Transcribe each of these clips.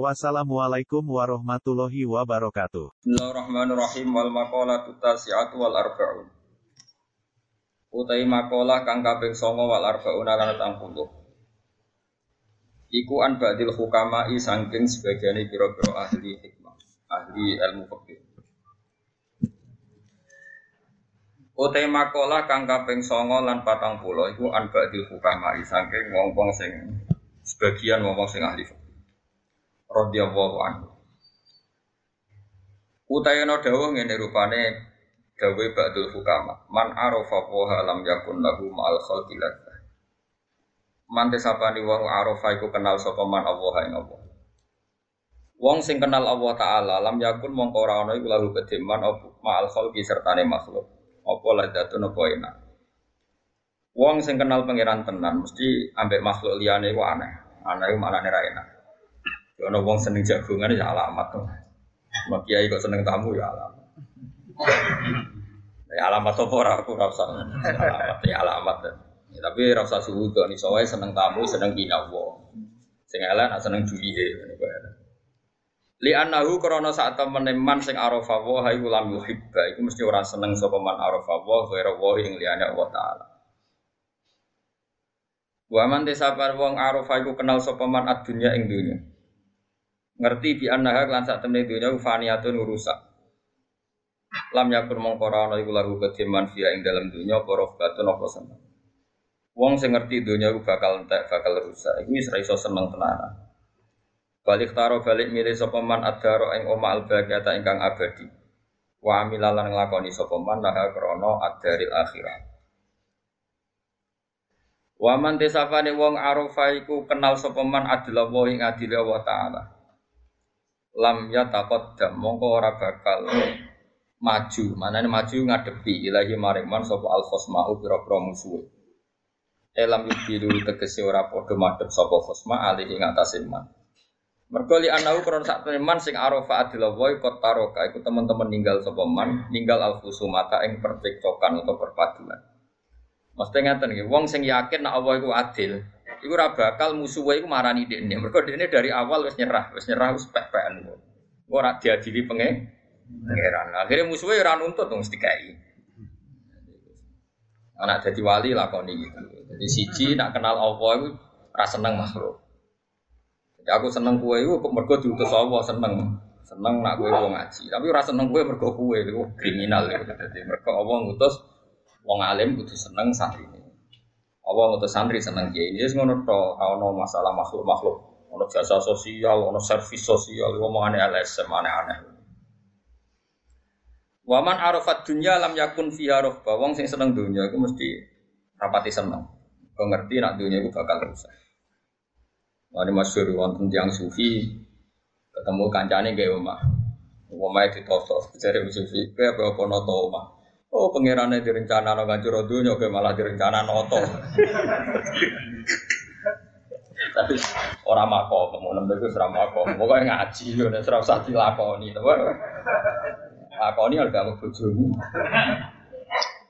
Wassalamualaikum warahmatullahi wabarakatuh. Bismillahirrahmanirrahim wal maqalatu tasi'atu wal arba'un. Utai maqalah kang kaping 9 wal arba'un lan 80. Iku an ba'dil hukama'i saking sebagiane pira-pira ahli hikmah, ahli ilmu fikih. Utai maqalah kang kaping 9 lan 40 iku an ba'dil hukama'i saking wong-wong sing sebagian wong-wong sing ahli fikih radhiyallahu anhu. Utayana dawuh ngene rupane dawe ba'dul hukama. Man arafa wa lam yakun lahu ma'al khalqi. Man tesapani wong arafa iku kenal sapa man Allah ing Allah. Wong sing kenal Allah taala lam yakun mongko ora ana iku lahu kediman ma'al khalqi sertane makhluk. Apa ladzatun apa enak. Wong sing kenal pangeran tenan mesti ambek makhluk liyane iku aneh. Aneh iku maknane ra enak. Ono wong seneng jagongan ya alamat tuh. Mak kiai kok seneng tamu ya alamat. Ya alamat apa ora aku ora usah. Alamat ya alamat. Ya, tapi ora usah suudon iso wae seneng tamu, seneng kinawa. Sing elek nak seneng duwihe ngene kok. Li annahu krana sak temene man sing arafa wa hayu lam yuhibba iku mesti ora seneng sapa man arafa wa ghairu wa ing liyane Allah taala. Wa man tisapar wong arafa iku kenal sapa man ad-dunya ing dunya ngerti bi annaha lan sak temne dunya faniyatun rusak. Lam yakun mongko ora ana iku lahu kediman fiya ing dalam dunya apa rofatun apa seneng. Wong sing ngerti dunya iku bakal entek bakal rusak. Iku wis iso seneng tenanan. Balik taro balik milih sapa man adaro ing oma al bagata ingkang abadi. Wa amilalan nglakoni sapa man laha krana adaril akhirat Waman desafane wong arofa iku kenal sapa man adila wa ing wa taala lam ya takot dam mongko ora bakal maju. Mana ini maju ngadepi ilahi maringman sopo mau pira pira musuh elam yubiru tegese ora podo madhep sopo fosma alih ing atase man. Mergo li anau kron sak teman sing arafa adila wa kot taroka iku teman-teman ninggal sapa man ninggal alfusumata ing percekcokan atau perpaduan. Mesti ngaten nggih, wong sing yakin nek Allah iku adil, iku ora bakal musuhe iku marani dekne. Mergo dekne dari awal wis nyerah, wis nyerah wis pek-pekan. Ora diadili penge pangeran. Akhirnya musuhe ora nuntut mesti kai. Anak jadi wali lakoni gitu. Jadi siji nak kenal Allah iku ora seneng makhluk. Jadi aku seneng kue iku mergo diutus Allah seneng. Seneng nak kue wong ngaji, tapi ora seneng kue mergo kue itu kriminal. Jadi mergo Allah ngutus wong alim kudu seneng santri ini. Allah ngutus santri seneng kiai. Ini ngono to, ono masalah makhluk-makhluk, ono jasa sosial, ono servis sosial, ngomongane LSM aneh-aneh. Waman arafat dunya lam yakun fiha rohba. Wong sing seneng dunya iku mesti rapati seneng. Kau ngerti nak dunya iku bakal rusak. Wani masyhur wonten tiang sufi ketemu kancane gawe omah. Omah ditoto, jare sufi, kowe apa apa noto omah. Oh pangerannya direncana no ngancur dunia, oke malah direncana noto. Tapi orang mako, mau nembel itu seram mako. Pokoknya ngaji, udah serap usah dilakoni. Lakoni harus kamu bojomu.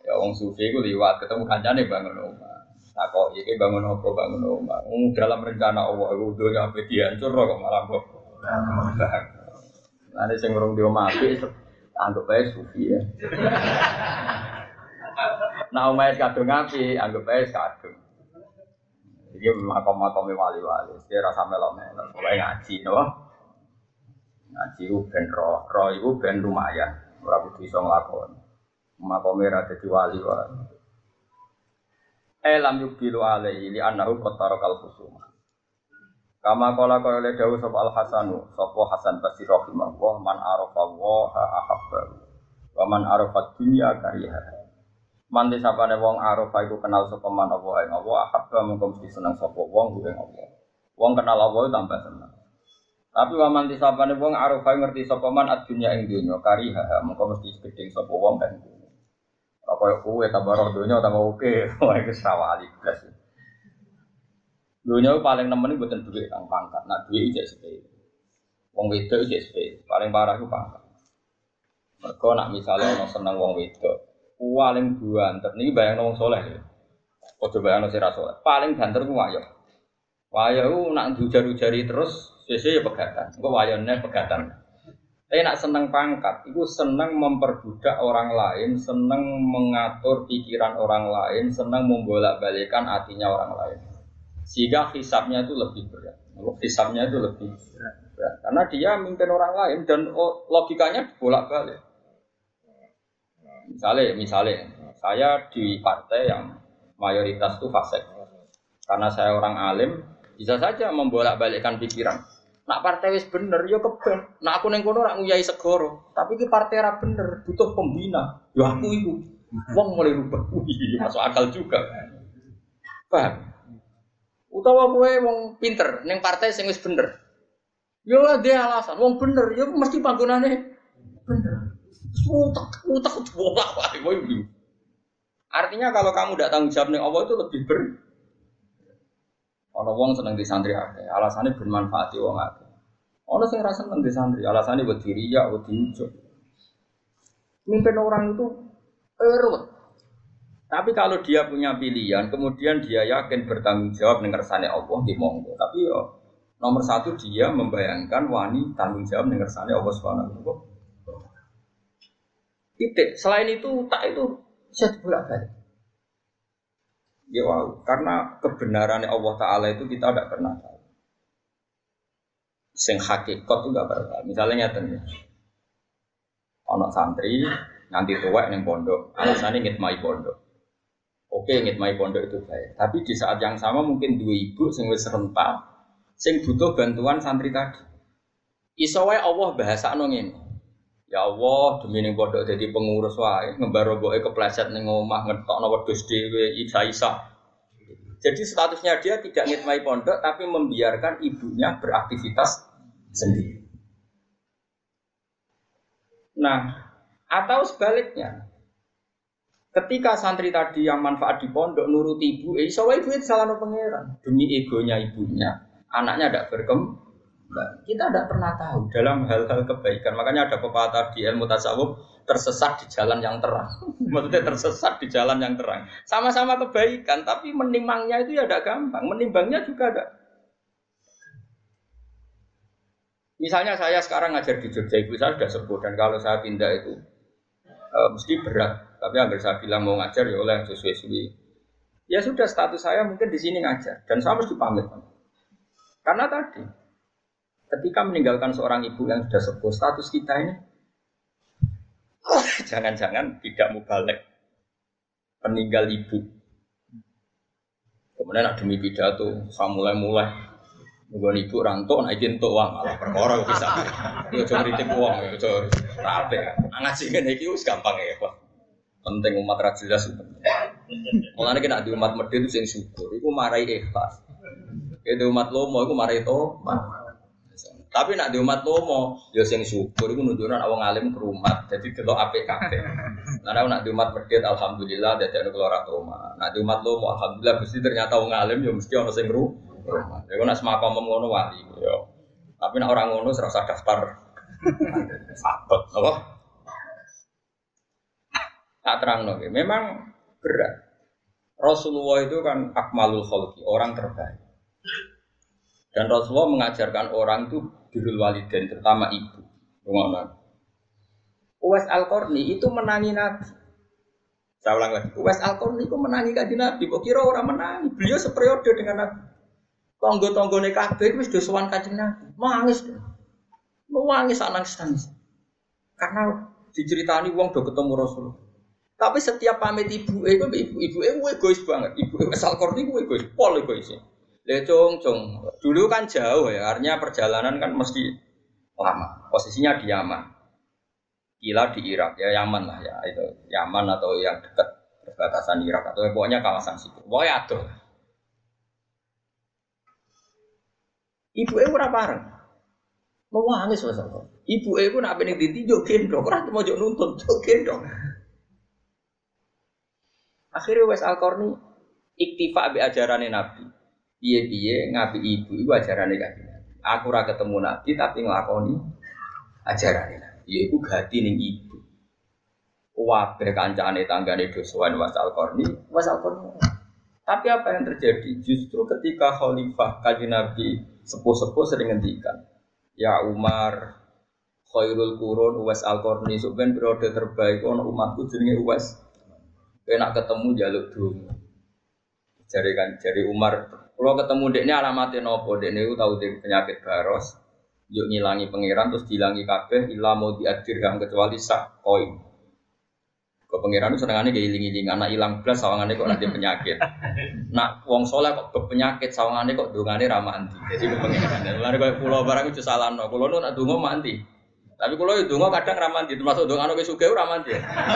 Ya wong sufi itu liwat ketemu kancane bangun rumah. Takok iki bangun apa bangun rumah. Dalam rencana Allah itu dunia apa dihancur kok malah kok. Nanti sing urung dia mati anggap aja sufi ya. nah umais kadung ngapi, anggap aja kadung. Jadi makom-makom wali-wali, dia rasa melo-melo, pokoknya ngaji, no? Ngaji itu ben roh, roh itu ben lumayan, ora kudu iso nglakoni. Makome ra dadi wali wae. Elam yubilu alaihi li annahu qattara kal khusuma. Kama kala kaya le dawuh sapa Al Hasanu, sapa Hasan Basri rahimahullah man arafa wa ahabba. Wa man arafa dunya kariha. Man disapane wong arafa iku kenal sapa man Allah ing Allah ahabba mengko mesti seneng sapa wong ing Allah. Wong kenal Allah tambah seneng. Tapi waman disapane wong arafai ngerti sapa man adunya ing donya kariha mengko mesti gedhe sapa wong kan. Apa kowe tambah roh donya tambah oke, wah iku sawali blas. Donya paling nemen mboten duit kang pangkat, nak duit ijek sepele. Wong wedok ijek paling parah ku pangkat. Mergo nak misalnya ono seneng wong wedok, paling banter niki bayang wong soleh ya. Ojo bayang sira soleh. Paling banter ku wayo. Wayo nak jujar-jari terus Sese ya pegatan. Engko wayone pegatan. Tapi nak seneng pangkat, itu seneng memperbudak orang lain, seneng mengatur pikiran orang lain, seneng membolak-balikan hatinya orang lain. Sehingga hisapnya itu lebih berat. Hisapnya itu lebih berat. Karena dia mimpin orang lain dan logikanya bolak-balik. Misalnya, misalnya, saya di partai yang mayoritas itu fasek. Karena saya orang alim, bisa saja membolak-balikkan pikiran. Nak partai wis bener yo ya keben. Nak aku ning kono ora nguyai segoro, tapi ki partai ra bener, butuh pembina. Yo aku iku. Wong mulai rubah. Masuk akal juga. Paham? Utawa kowe wong pinter ning partai sing wis bener. Yo dia alasan, wong bener yo mesti panggonane bener. Utak, utak bolak balik. Artinya kalau kamu tidak tanggung jawab nih Allah itu lebih ber Ono wong seneng di santri akeh, alasannya bermanfaat wong akeh. Ono sing rasa seneng di santri, alasannya buat diri ya, buat diujuk. Mimpin orang itu erut. Tapi kalau dia punya pilihan, kemudian dia yakin bertanggung jawab dengan kersane Allah di monggo. Tapi yo nomor satu dia membayangkan wani tanggung jawab dengan kersane Allah Subhanahu wa Titik. Selain itu tak itu bisa bolak balik. Ya wow, karena kebenaran Allah Ta'ala itu kita tidak pernah tahu. Sing hakikat itu gak pernah tahu. Misalnya nih, anak santri nanti tua yang pondok, alasannya ngitmai pondok. Oke, ngitmai pondok itu baik. Tapi di saat yang sama mungkin dua ibu sing wis rentak, sing butuh bantuan santri tadi. Isowai Allah bahasa nongin. Ya Allah, demi ning pondok jadi pengurus wae, ngembar roboke kepleset ning omah ngetokno wedhus dhewe isa-isa. Jadi statusnya dia tidak ngitmai pondok tapi membiarkan ibunya beraktivitas sendiri. Nah, atau sebaliknya, ketika santri tadi yang manfaat di pondok nurut ibu, eh, so ibu itu salah pangeran demi egonya ibunya, anaknya tidak berkembang kita tidak pernah tahu dalam hal-hal kebaikan. Makanya ada pepatah di ilmu tasawuf tersesat di jalan yang terang. Maksudnya tersesat di jalan yang terang. Sama-sama kebaikan, tapi menimangnya itu ya tidak gampang. Menimbangnya juga ada. Misalnya saya sekarang ngajar di Jogja, ibu saya sudah sepuh dan kalau saya pindah itu e, mesti berat. Tapi agar saya bilang mau ngajar ya oleh sesuai Ya sudah status saya mungkin di sini ngajar dan saya harus dipamit. Karena tadi Ketika meninggalkan seorang ibu yang sudah sepuh, status kita ini jangan-jangan tidak mubalek peninggal ibu. Kemudian ada demi pidato, saya mulai-mulai Nungguan ibu rantok, naik jentuk uang, malah perkara bisa. Ya coba kritik uang, ya coba rapi. Ngaji ini itu gampang ya, Pak. Penting umat rajelas itu. Mulanya kena di umat medit itu yang syukur, itu marai ikhlas. Itu umat lomo, itu marai tomat. Tapi nak di umat lomo, ya sing syukur itu nunjukkan awang alim kerumat. Jadi delok apik kabeh. Nah, nak di umat medit alhamdulillah dadi ana keluar roma. Nak di umat lomo alhamdulillah mesti ternyata wong alim ya mesti ana sing kerumat. Ya nak semapa ngono wali ya. Tapi nak orang ngono serasa daftar sahabat, apa? Tak terang nih, memang berat. Rasulullah itu kan akmalul khalqi, orang terbaik. Dan Rasulullah mengajarkan orang itu birrul waliden terutama ibu. Rumah Uwais Al-Qarni itu menangi Nabi. Saya ulang lagi. Uwais Al-Qarni itu menangi kaji Nabi. Kok kira orang menangi? Beliau seperiode dengan Nabi. Tonggo-tonggo kabeh wis do sowan Kanjeng Nabi. Mangis. Mangis nangis nangis. Karena diceritani wong do ketemu Rasul. Tapi setiap pamit ibu, eh, ibu ibu ibu eh egois banget. Ibu asal korni gue egois, pol egoisnya. Le cung cung. Dulu kan jauh ya, artinya perjalanan kan mesti lama. Posisinya di Yaman. Kila di Irak ya Yaman lah ya itu Yaman atau yang dekat perbatasan Irak atau pokoknya kawasan situ. Pokoknya ada. Ibu eh ora bareng. Nangis wes Ibu iku nak pengen ditinjuk gendong, ora mau nuntun gendong. Akhirnya wes Al-Qarni iktifa be ajarane Nabi. Piye-piye ngapi ibu iku ajarane Kanjeng. Aku ora ketemu Nabi tapi nglakoni ajarane Nabi. Iku gati ning ibu. Wabe kancane tanggane dosowan was Al-Qarni, was Al-Qarni. Tapi apa yang terjadi? Justru ketika Khalifah Kanjeng Nabi sepuh-sepuh sering ngendikan, ya Umar, khairul kurun Uwais Al-Qarni, periode terbaik ono umatku jenenge Uwais Enak ketemu jaluk dulu. Jari kan, jari Umar. Kalau ketemu dek ini alamatnya nopo, dek ini tahu dek penyakit baros. Yuk ngilangi pangeran terus dilangi kabeh, ilah mau diadir yang kecuali sak koin. Ke pangeran itu senengannya kayak iling-iling, anak hilang belas sawangannya kok nanti penyakit. Nak wong soleh kok penyakit sawangannya kok dungane ramah anti. Jadi ke pangeran. Lalu kalau pulau barang itu salah no, pulau nu nak dungo mandi. Tapi kalau itu nggak kadang ramanti, termasuk dong anak suge ramanti.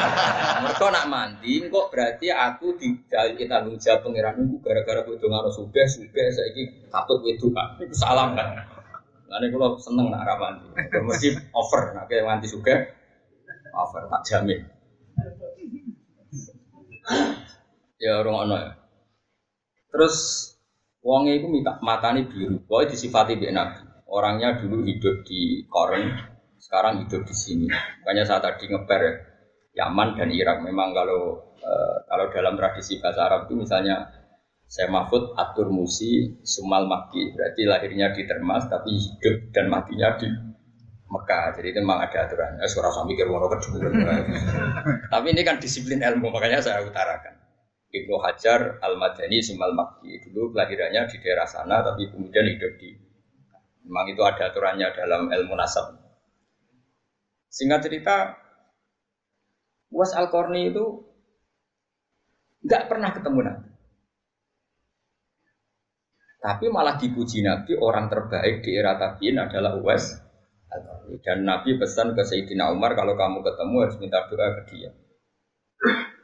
Mereka nak mandi, kok berarti aku di kita jawab pangeran itu gara-gara gue dong anak suge, suge saya ini katut itu itu salam kan. Lalu kalau seneng nak ramanti, mesti over, nak kayak mandi suge, over tak jamin. Ya orang ono ya. Terus wongnya itu minta matani biru, pokoknya disifati bi nabi. Orangnya dulu hidup di Koren, sekarang hidup di sini. Makanya saat tadi ngeper ya, Yaman dan Irak. Memang kalau uh, kalau dalam tradisi bahasa Arab itu misalnya saya Mahfud Atur Musi Sumal Makki berarti lahirnya di Termas tapi hidup dan matinya di Mekah. Jadi itu memang ada aturan. Eh, suara sambil mikir wono Tapi ini kan disiplin ilmu makanya saya utarakan. Ibnu Hajar Al Madani Sumal Makki dulu kelahirannya di daerah sana tapi kemudian hidup di memang itu ada aturannya dalam ilmu nasab. Singkat cerita, Was al Qarni itu nggak pernah ketemu Nabi. Tapi malah dipuji Nabi orang terbaik di era tabiin adalah Uwais al Qarni. Dan Nabi pesan ke Sayyidina Umar kalau kamu ketemu harus minta doa ke dia.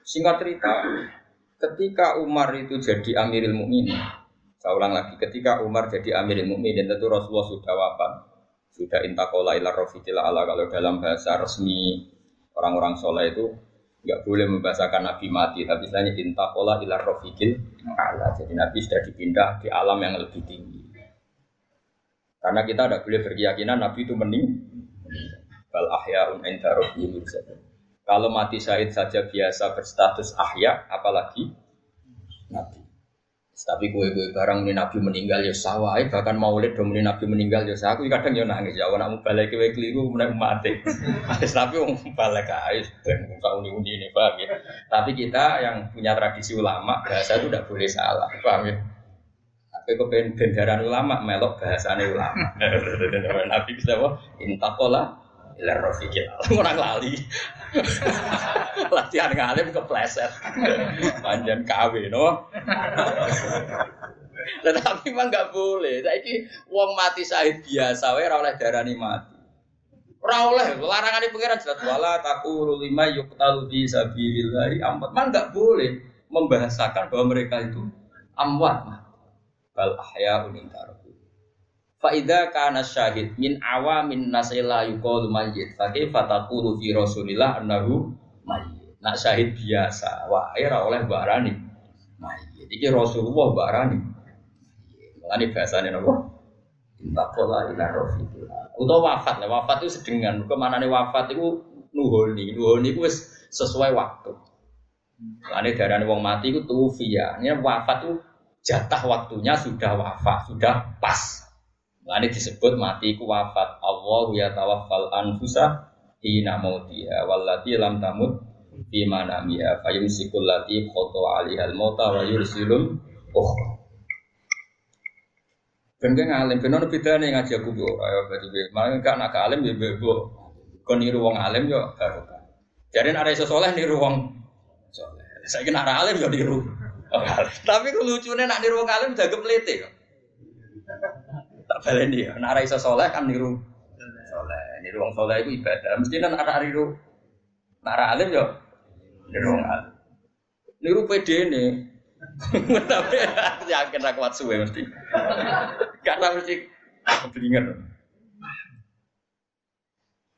Singkat cerita, ketika Umar itu jadi Amirul Mukminin, saya ulang lagi, ketika Umar jadi Amirul Mukminin tentu Rasulullah sudah wafat sudah intakola ila rofiqil ala. Kalau dalam bahasa resmi orang-orang soleh itu nggak boleh membahasakan Nabi mati. Tapi istilahnya intakola ila rofiqil ala. Jadi Nabi sudah dipindah di alam yang lebih tinggi. Karena kita tidak boleh berkeyakinan Nabi itu mening bal ahyaun inda kalau mati syahid saja biasa berstatus ahya apalagi Nabi tapi gue gue barang ini Nabi meninggal ya sawah, bahkan maulid dong ini Nabi meninggal ya. Aku kadang ya nangis ya, nak balik ke keliru kemudian mati. Tapi om balik ais dan muka uni uni ini paham ya. Tapi kita yang punya tradisi ulama bahasa itu tidak boleh salah, paham ya. Tapi kepengen bendaran ulama melok bahasane ulama. Nabi kita apa? Intakola Ilar Rofiqil Orang lali. Latihan ngalim kepleset. Panjang KW no? Tetapi memang nggak boleh. Saiki wong mati syahid biasa Wae oleh darani mati. Ora oleh larangan pangeran jelas. Wala takulu lima yuqtalu fi sabilillah amwat. Man enggak boleh membahasakan bahwa mereka itu amwat. Bal ahya'un inda Faida kana syahid min awamin nasila yuqalu mayyit. Fa kaifa taqulu fi Rasulillah annahu mayyit. Nak syahid biasa, wah ora oleh barani mayyit. Iki Rasulullah barani. Mulane bahasane napa? Intakola ila rafiqillah. Utawa wafat lah, wafat itu sedengan. Kemanane wafat itu nuhoni, nuhoni itu sesuai waktu. Mulane darane wong mati itu tufiya. Ini wafat itu jatah waktunya sudah wafat, sudah pas. Ini disebut mati ku wafat. Allah ya tawaffal anfusa hina mautiha wallati lam tamut fi manamiha fayumsikul lati khoto alihal mauta wa yursilul ukhra. Ben kan alim, ben ono bedane ngaji aku bu, ayo berarti be. Malah kan nak alim ya bebo. Kon niru wong alim yo barokah. Jadi nek iso saleh niru wong saleh. Saiki nek alim yo niru. Tapi lucunya nak niru wong alim jaga pelete kok baleni ya. Nek iso soleh kan niru soleh. Niru wong soleh itu ibadah. Mesti kan ada niru nara alim yo niru wong alim. Niru PD ini. Tapi yakin aku kuat suwe mesti. Karena mesti keblinger.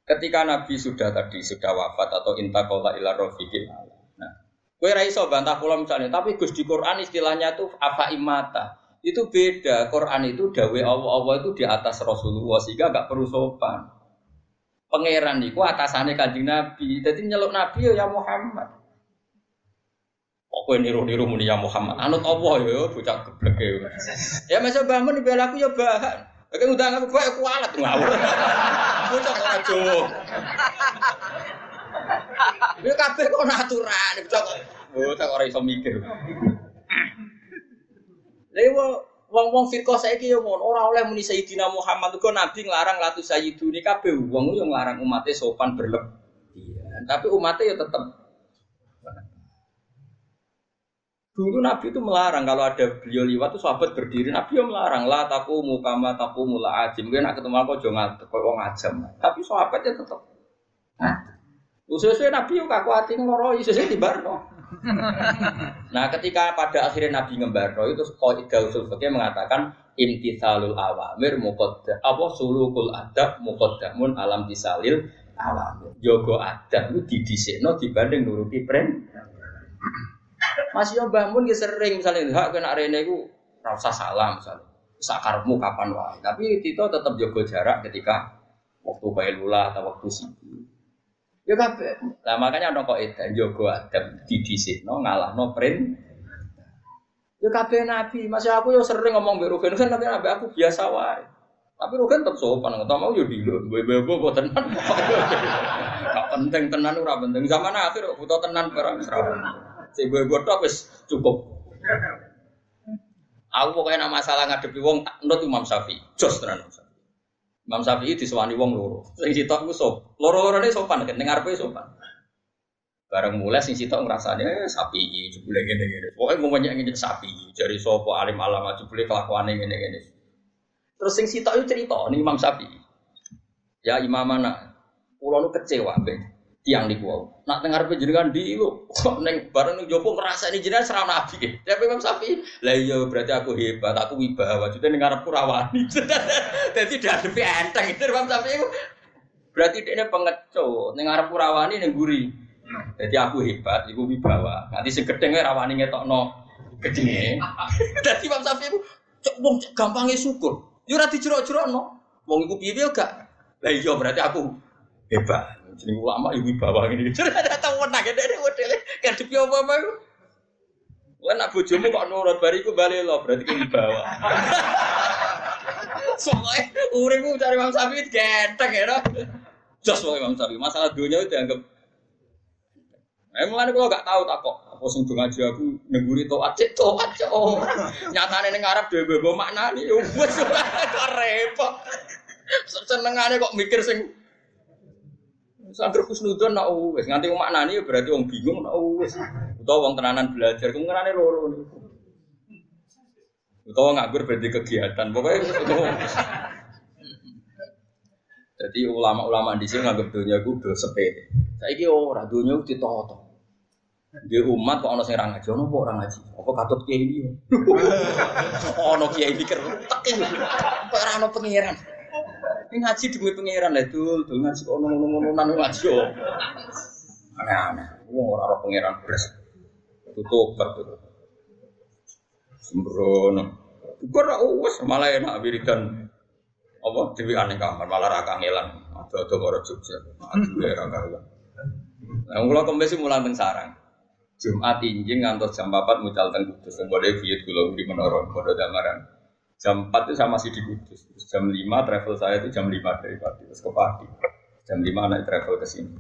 ketika Nabi sudah tadi sudah wafat atau intakola ila rofiqil Nah, kue raiso bantah pulau misalnya, tapi Gus di Quran istilahnya itu apa imata. Itu beda. Quran itu dawe Allah Allah itu di atas Rasulullah sehingga gak perlu sopan. Pangeran itu atasannya kanjeng Nabi. Jadi nyeluk Nabi ya Muhammad. Kok kowe niru-niru muni ya Muhammad. Anut Allah ya bocah geblek ya. Ya masa bangun dibela aku ya bahan. Oke udah aku kowe kualat ngawur. Bocah kok aja. Ya kabeh kok aturan bocah. Bocah kok ora iso mikir. Lewo wong-wong firqah saiki yo ngono, ora oleh muni Sayyidina Muhammad kok nabi nglarang latu sayyiduni kabeh wong yo nglarang umatnya sopan berlebihan. Tapi umatnya yo tetep Dulu Nabi itu melarang kalau ada beliau liwat itu sahabat berdiri, Nabi yang melarang lah taku mukama taku mula ajim. Mungkin ketemu aku jangan kau ngajam. Tapi sahabatnya tetap. Nah, sesuai Nabi yang kaku hati ngoroi, sesuai di barno. nah, ketika pada akhirnya Nabi ngembarno itu kaidah usul fikih mengatakan imtithalul awamir muqaddam apa sulukul adab muqaddamun alam disalil awamir. Jogo adab itu didisikno dibanding nuruti pren. Mas yo bangun ya sering misalnya hak kena arena itu rasa salam misalnya. Sakarmu kapan wae. Tapi Tito tetap jaga jarak ketika waktu bailula atau waktu sibuk. Ya kabeh. Lah makanya ana kok edan jaga adab didisikno ngalahno print. Ya kabeh nabi, masih aku yo sering ngomong mbek Rugen kan tapi nabi aku biasa wae. Tapi Rugen tetap sopan, nggak mau yo dilo, bebo kok tenan. Gak penting tenan ora penting. Zaman akhir butuh tenan barang serabun. Si gue tok wis cukup. Aku pokoknya nama masalah ngadepi wong tak nut Imam Syafi'i. Jos tenan Imam. Imam Syafi'i disewani wong loro. Sing sitok ku sop. Loro-lorone sopan kan ning ngarepe sopan. Bareng mulai sing sitok ngrasane eh, sapi jebule ngene-ngene. Pokoke ngomongnya ngene sapi. Jari sapa alim alama jebule kelakuane ngene-ngene. Terus sing sitok itu cerita nih Imam Syafi'i. Ya Imam mana? Kulo nu kecewa mbek tiang di kuau. Nak dengar penjenengan di lu, neng bareng neng jopo ngerasa ini jenengan serang nabi. Tapi Imam Sapi, lah iya berarti aku hebat, aku wibawa. Jadi dengar purawani. Jadi dah lebih enteng itu Imam Sapi itu. Berarti dia pengecut, dengar purawani neng guri. Jadi aku hebat, aku wibawa. Nanti si gedengnya rawani no gedenge. Jadi Imam Sapi itu, cok wong gampangnya syukur. Yo ora dijerok-jerokno. Wong iku piye gak? Lah iya berarti aku hebat. Jadi ulama ibu bawah ini. Ada tahu menang ya dari model kan di apa apa itu. Kan nak bojomu kok nurut bariku balik lo berarti kan di bawah. Soalnya uripku cari Imam Syafi'i genteng ya no. Jos wae Imam Syafi'i. Masalah dunia itu dianggap Nah, mulane kalau gak tahu tak kok apa sing do ngaji aku nengguri toat cek toat cek oh. Nyatane ning Arab dhewe yo wis kok repot. Senengane kok mikir sing Sangger khusnudon nak wis nganti maknani ya berarti wong bingung nak wis. Utawa wong tenanan belajar kemungkinane loro niku. Utawa nganggur berarti kegiatan. Pokoknya Jadi ulama-ulama di sini nganggap dunia gue udah sepede. Saya ini orang dunia itu ditoto. Di umat kok ono sing ra ngaji, ono kok ora. Apa katut kiai ini? Ono kiai tak kok ora ono pangeran. Ini ngaji demi pangeran lah dul, dul ngaji kok ngono ngono nang ngaji yo. Aneh-aneh. Wong ora ora pangeran beres. Tutup tutup. Sembrono. Bukan wes malah enak wiridan apa dewi aneh kamar malah ra kangelan. Ada-ada karo Jogja. Aduh ra kangelan. Nah, kula kembali mulang teng sarang. Jumat injing ngantos jam 4 mucal teng Kudus. Teng bodhe biyut kula di menara, bodho damaran. Jam 4 itu saya masih di Kudus. Terus jam 5 travel saya itu jam 5 dari Pati. Terus ke Pati. Jam 5 naik travel ke sini.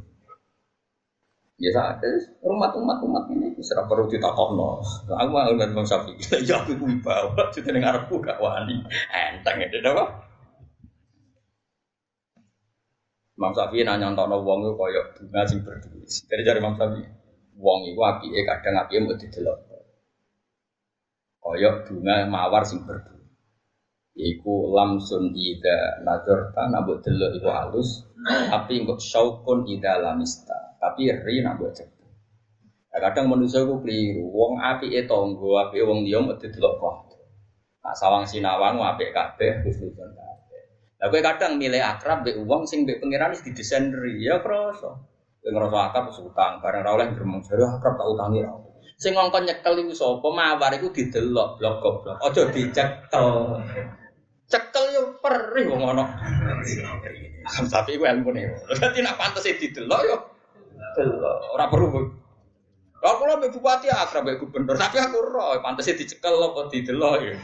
Ya ada rumah umat umat ini serap perlu ditakokno. Aku mau ngeliat bang sapi. Ya aku bawa. Jadi dengar aku gak wani. Enteng ya, apa? Imam Syafi'i nanya nonton wong itu koyok bunga sing berdua. Dari jari Imam Syafi'i, wong itu api kadang api mau didelok. Koyok bunga mawar sing berdua. Iku lamsun ida nazar ta nabut delok iku halus, tapi engkau syaukun ida lamista. Tapi ri nabut cek. Nah, kadang manusia ku keliru. Wong api e tonggo, api wong liya mau didelok kok. Nah, sawang sinawang apik kabeh khusnudon kabeh. Lah kowe kadang milih akrab mbek wong sing mbek pangeran wis didesain ri, ya krasa. Kowe ngrasa akrab utang, bareng ra oleh gremeng jare akrab tak utangi ra. Sing ngongkon nyekel iku sapa? Mawar iku didelok blok goblok. Aja dicekel. Cekel yo perih wong ana. Tapi iku ilmune. Dadi nak pantes didelok yo delok. Ora perlu Lah kula mbek bupati akrab mbek gubernur, tapi aku ora pantes dicekel apa didelok ya.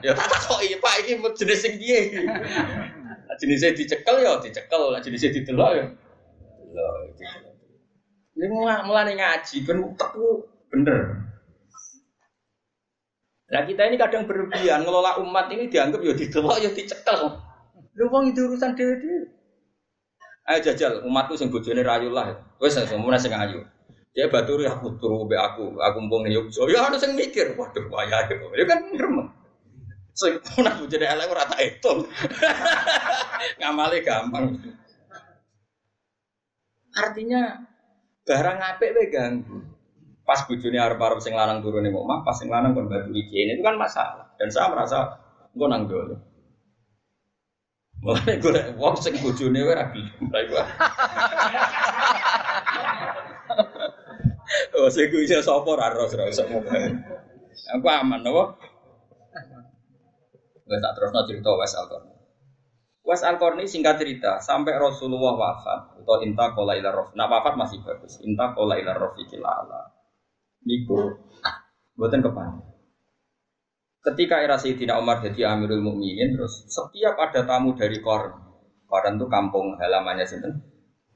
Ya tak takoki, Pak iki jenis sing piye? Jenisnya dicekel ya dicekel, jenisnya didelok ya. Delok. Ini mulai ngaji, ben utekku bener. Nah kita ini kadang berlebihan ngelola umat ini dianggap ya didelok ya dicekel. Lu wong itu urusan dhewe Ayo jajal umatku sing bojone rayu lah. Wis semono sing ayu. Dia baturi aku turu be aku, aku mumpung ning Yogyo. Ya harus yang mikir, waduh wayah itu. Ya kan gremeng. Sing nak bojone elek ora tak etung. Ngamale gampang. Artinya barang apik we ganggu. Pas bojone arep-arep sing lanang turun ning omah, pas sing lanang kon batu iki itu kan masalah. Dan saya merasa engko nang dole. Mulane gue wong sing wae ra gelem gua. Oh, sing ku iso ra ros ra usah Aku aman napa? Wes tak terusno cerita Wes Alkorni. Wes Alkorni singkat cerita, sampai Rasulullah wafat atau inta kola ila rof. Nah wafat masih bagus. Inta kola ila rofiqil ala niku buatan kepan. Ketika era Sayyidina Umar jadi Amirul Mukminin, terus setiap ada tamu dari Korn, Korn itu kampung halamannya sinten,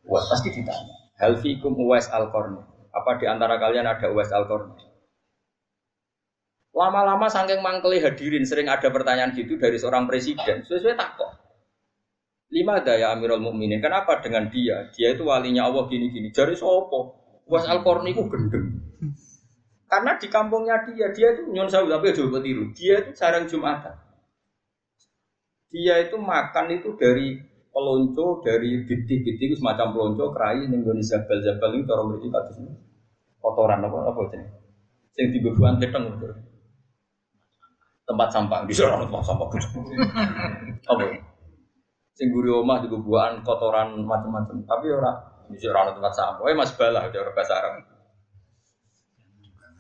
Uwais pasti ditanya, Hal fikum Uwais al Korn, apa di antara kalian ada Uwais al Korn? Lama-lama saking mangkeli hadirin sering ada pertanyaan gitu dari seorang presiden, sesuai takut. Lima daya Amirul Mukminin, kenapa dengan dia? Dia itu walinya Allah gini-gini. Jari sopo? Uwais al Korn itu gendeng. Karena di kampungnya dia, dia itu nyon sawu tapi coba tiru. Dia itu jarang jumatan. Dia itu makan itu dari pelonco, dari biti-biti semacam pelonco, kerai, Indonesia zabel-zabel ini cara mereka kados kotoran apa apa ini. Sing dibebuan teteng itu. Tempat sampah di sana tempat sampah. apa? Sing guri omah dibebuan kotoran macam-macam. Tapi ora di sana tempat sampah. Eh Mas Balah cara bahasa Arab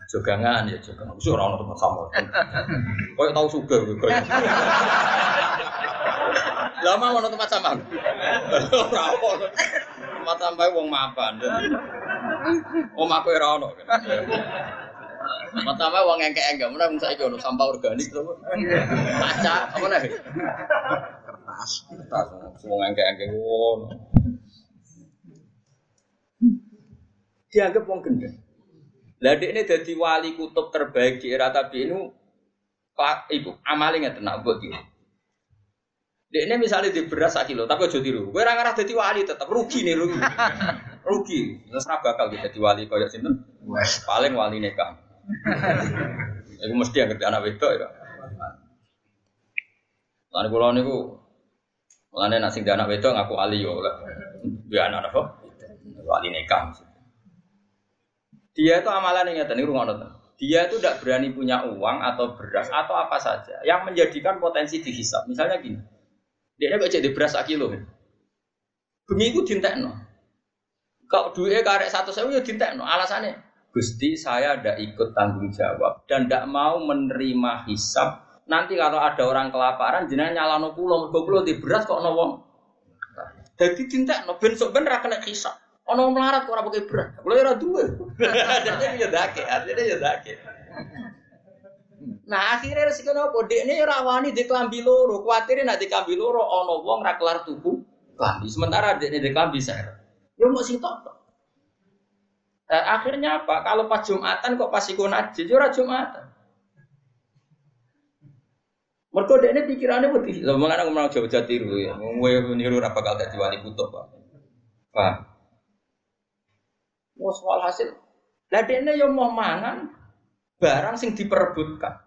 jogangan ya jogangan. Wis ora ono tempat sama. Koyo tau sugih koyo. Lama ono tempat sama. Ora ono. Tempat sampah wong mapan. Omah kowe ora ono. Sampah wong engke-engke, mun saiki ono sampah organik to. Kaca apa nih? Kertas. Kertas wong engke-engke ngono. Dianggap wong gendeng. Lah ini jadi wali kutub terbaik di era tabi ini Pak Ibu amalnya tenang buat dia. Dek ini misalnya di beras kilo, tapi aja tiru. Gue arah jadi wali tetap rugi nih rugi. rugi. Terus bakal kita jadi wali kaya sinten? Paling wali nekam. Iku mesti yang ngerti anak wedok ya. Lan kula niku Mulane nek sing anak wedok ngaku wali yo. Dia anak apa? Wali nekam. Dia itu amalan yang nyata, ini Dia itu tidak berani punya uang atau beras atau apa saja yang menjadikan potensi dihisap. Misalnya gini, dia ini baca di beras kilo. Bengi itu dintekno. Kalau duitnya karek satu sewu ya dintekno. Alasannya, Gusti saya tidak ikut tanggung jawab dan tidak mau menerima hisap. Nanti kalau ada orang kelaparan, jenengan nyalano pulau, mergo pulau di beras kok no wong. Jadi ben sok ben ra kena hisap. Ono melarat kok ora pakai berat. Kulo ora duwe. Jadi ya dake, artinya ya dake. Nah akhirnya resiko nopo dek ini rawani di kelambi loro, khawatir nak di kelambi loro ono wong ra kelar tuku kelambi. Sementara dek ini di kelambi saya. Ya mau sing tok. Eh, akhirnya apa? Kalau pas Jumatan kok pas ikut najis, ya ora Jumatan. Dek ini pikirannya putih. Lalu mengenai ngomong jauh jauh tiru ya, ngomong niru apa bakal jadi wali kutub pak. Pak. Mau soal hasil. Lah dene yo mau mangan barang sing diperebutkan.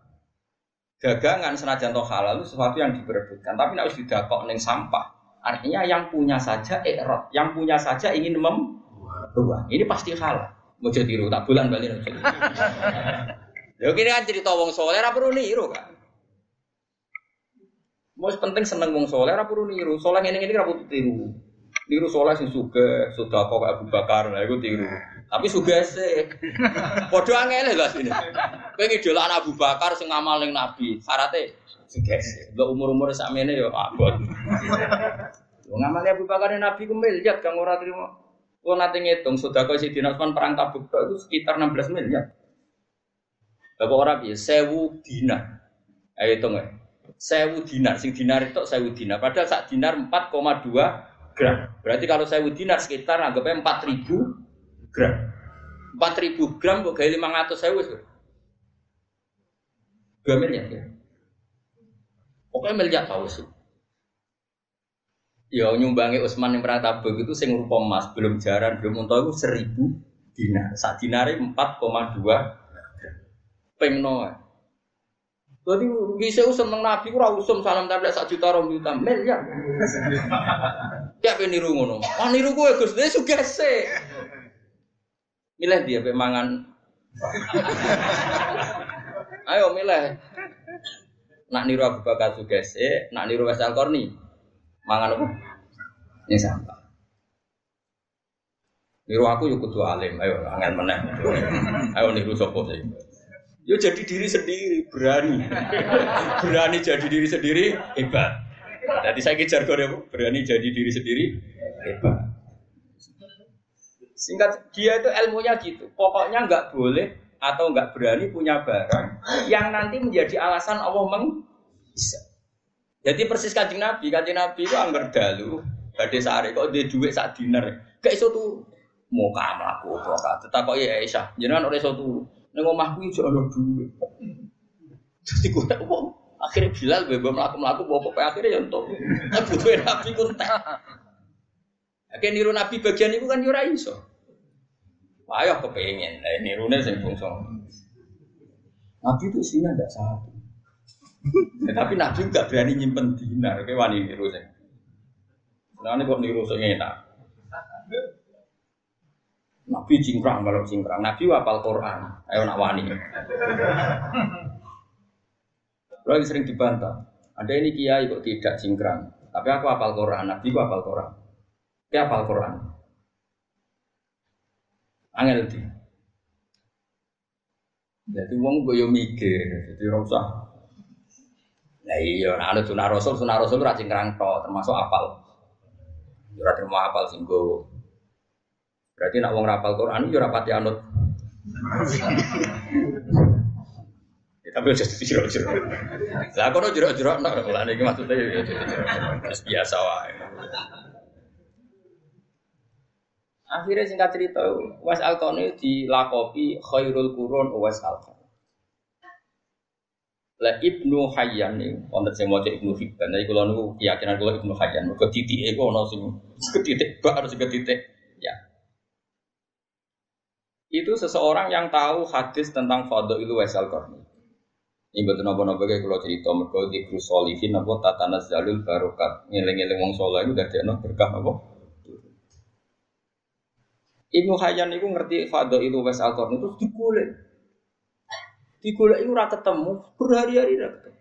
Dagangan senajan toh halal sesuatu yang diperebutkan, tapi nek wis didakok ning sampah. Artinya yang punya saja ikrot, yang punya saja ingin membuang. Ini pasti halal. Mau jadi tiru, tak bulan balik. Ya kini kan cerita wong soleh, apa perlu niru kan? Mau penting seneng wong soleh, ora perlu niru. Soleh ini ini ora perlu tiru. Niru soleh sing suga, sudah kok Abu Bakar, lah iku tiru. Tapi suga sih. Podo angel lah sini. Kowe ngidolakno Abu Bakar sing ngamal ning Nabi. Syaratnya suga sih. Mbok umur-umur sakmene ya abot. Wong ngamal Abu Bakar Nabi ku miliar kang ora. Kalau nanti ngitung, sudah kau si Osman perang tabuk itu sekitar 16 miliar. Bapak orang biasa, sewu dinar. Ayo hitung ya. Sewu dinar, sing dinar itu sewu dinar. Padahal saat dinar 4,2 gram. Berarti kalau sewu dinar sekitar anggapnya 4000 gram. 4000 gram kok gaya 500 sewu. 2 miliar ya. Pokoknya miliar tahu sih. Ya nyumbangi Utsman yang pernah tabung itu sing rupa emas, belum jaran, belum untuk itu seribu dinar. Saat dinari 4,2 pengno. Jadi bisa usum nang Nabi ora usum salam tablet sak juta rom juta miliar. Ya ben niru ngono. Wah niru kowe Gus, dia sugese. Milih dia pe mangan. Ayo milih. Nak niru Abu Bakar sugese, nak niru Wasal Korni. Mangan apa? Ini sampah. Niru aku yuk kudu alim, ayo angin meneh. Ayo niru sopo sih. Yo jadi diri sendiri, berani. berani jadi diri sendiri, hebat. Jadi saya kejar kode berani jadi diri sendiri, hebat. Singkat dia itu ilmunya gitu. Pokoknya nggak boleh atau nggak berani punya barang yang nanti menjadi alasan Allah meng bisa. Jadi persis kancing Nabi, kancing Nabi itu angger dalu, badhe sare kok dia duit sak dinar. Gak iso tuh mau mlaku apa Tetap kok ya Aisyah, jenengan ora iso tuh. Ning omahku iso ana duit. Jadi wong akhirnya Bilal bebas melaku melaku bawa pokoknya akhirnya ya untuk butuh Nabi pun tak. Akhirnya niru Nabi bagian itu kan yura iso. Ayo kepengen, nah nirune sing bungsu. Nabi itu isinya tidak satu. Ya, tapi Nabi nggak berani nyimpen dinar, kayak wani niru sih. Nah ini kok niru sih enak. Nabi cingkrang kalau cingkrang. Nabi wapal Quran. Ayo nak wani. Lagi sering dibantah. Ada ini kiai kok tidak cingkrang. Tapi aku apal Quran. Nabi aku apal Quran. Dia apal Quran. Angel di. Jadi wong gue mikir. Jadi rasa Nah iya, nah ada sunah rasul, sunah rasul rajin kerang termasuk apal. Ora terima apal singgo. Berarti nak wong rapal Quran yo rapati anut. tapi aja jadi jero-jero. Lah kono jero-jero nak lah niki maksudnya ya biasa wae. Akhirnya singkat cerita, Was Alkoni dilakopi khairul kurun Was Alkoni. Lah Ibnu Hayyan nih, wonten sing maca Ibnu Hibban. Jadi kalau nunggu keyakinan kalau Ibnu Hayyan, mergo titik iku ono sing ketitik bak harus ketitik. Ya. Itu seseorang yang tahu hadis tentang itu Wasal Qarni. Ini betul nopo nopo kayak kalau cerita mereka di krusolihin nopo tatana zalul barokat ngeleng-ngeleng wong soleh itu dari nopo berkah nopo. Ibnu Hayyan itu ngerti itu Wasal Qarni itu dikulik Digolek ora ketemu, berhari-hari ora ketemu.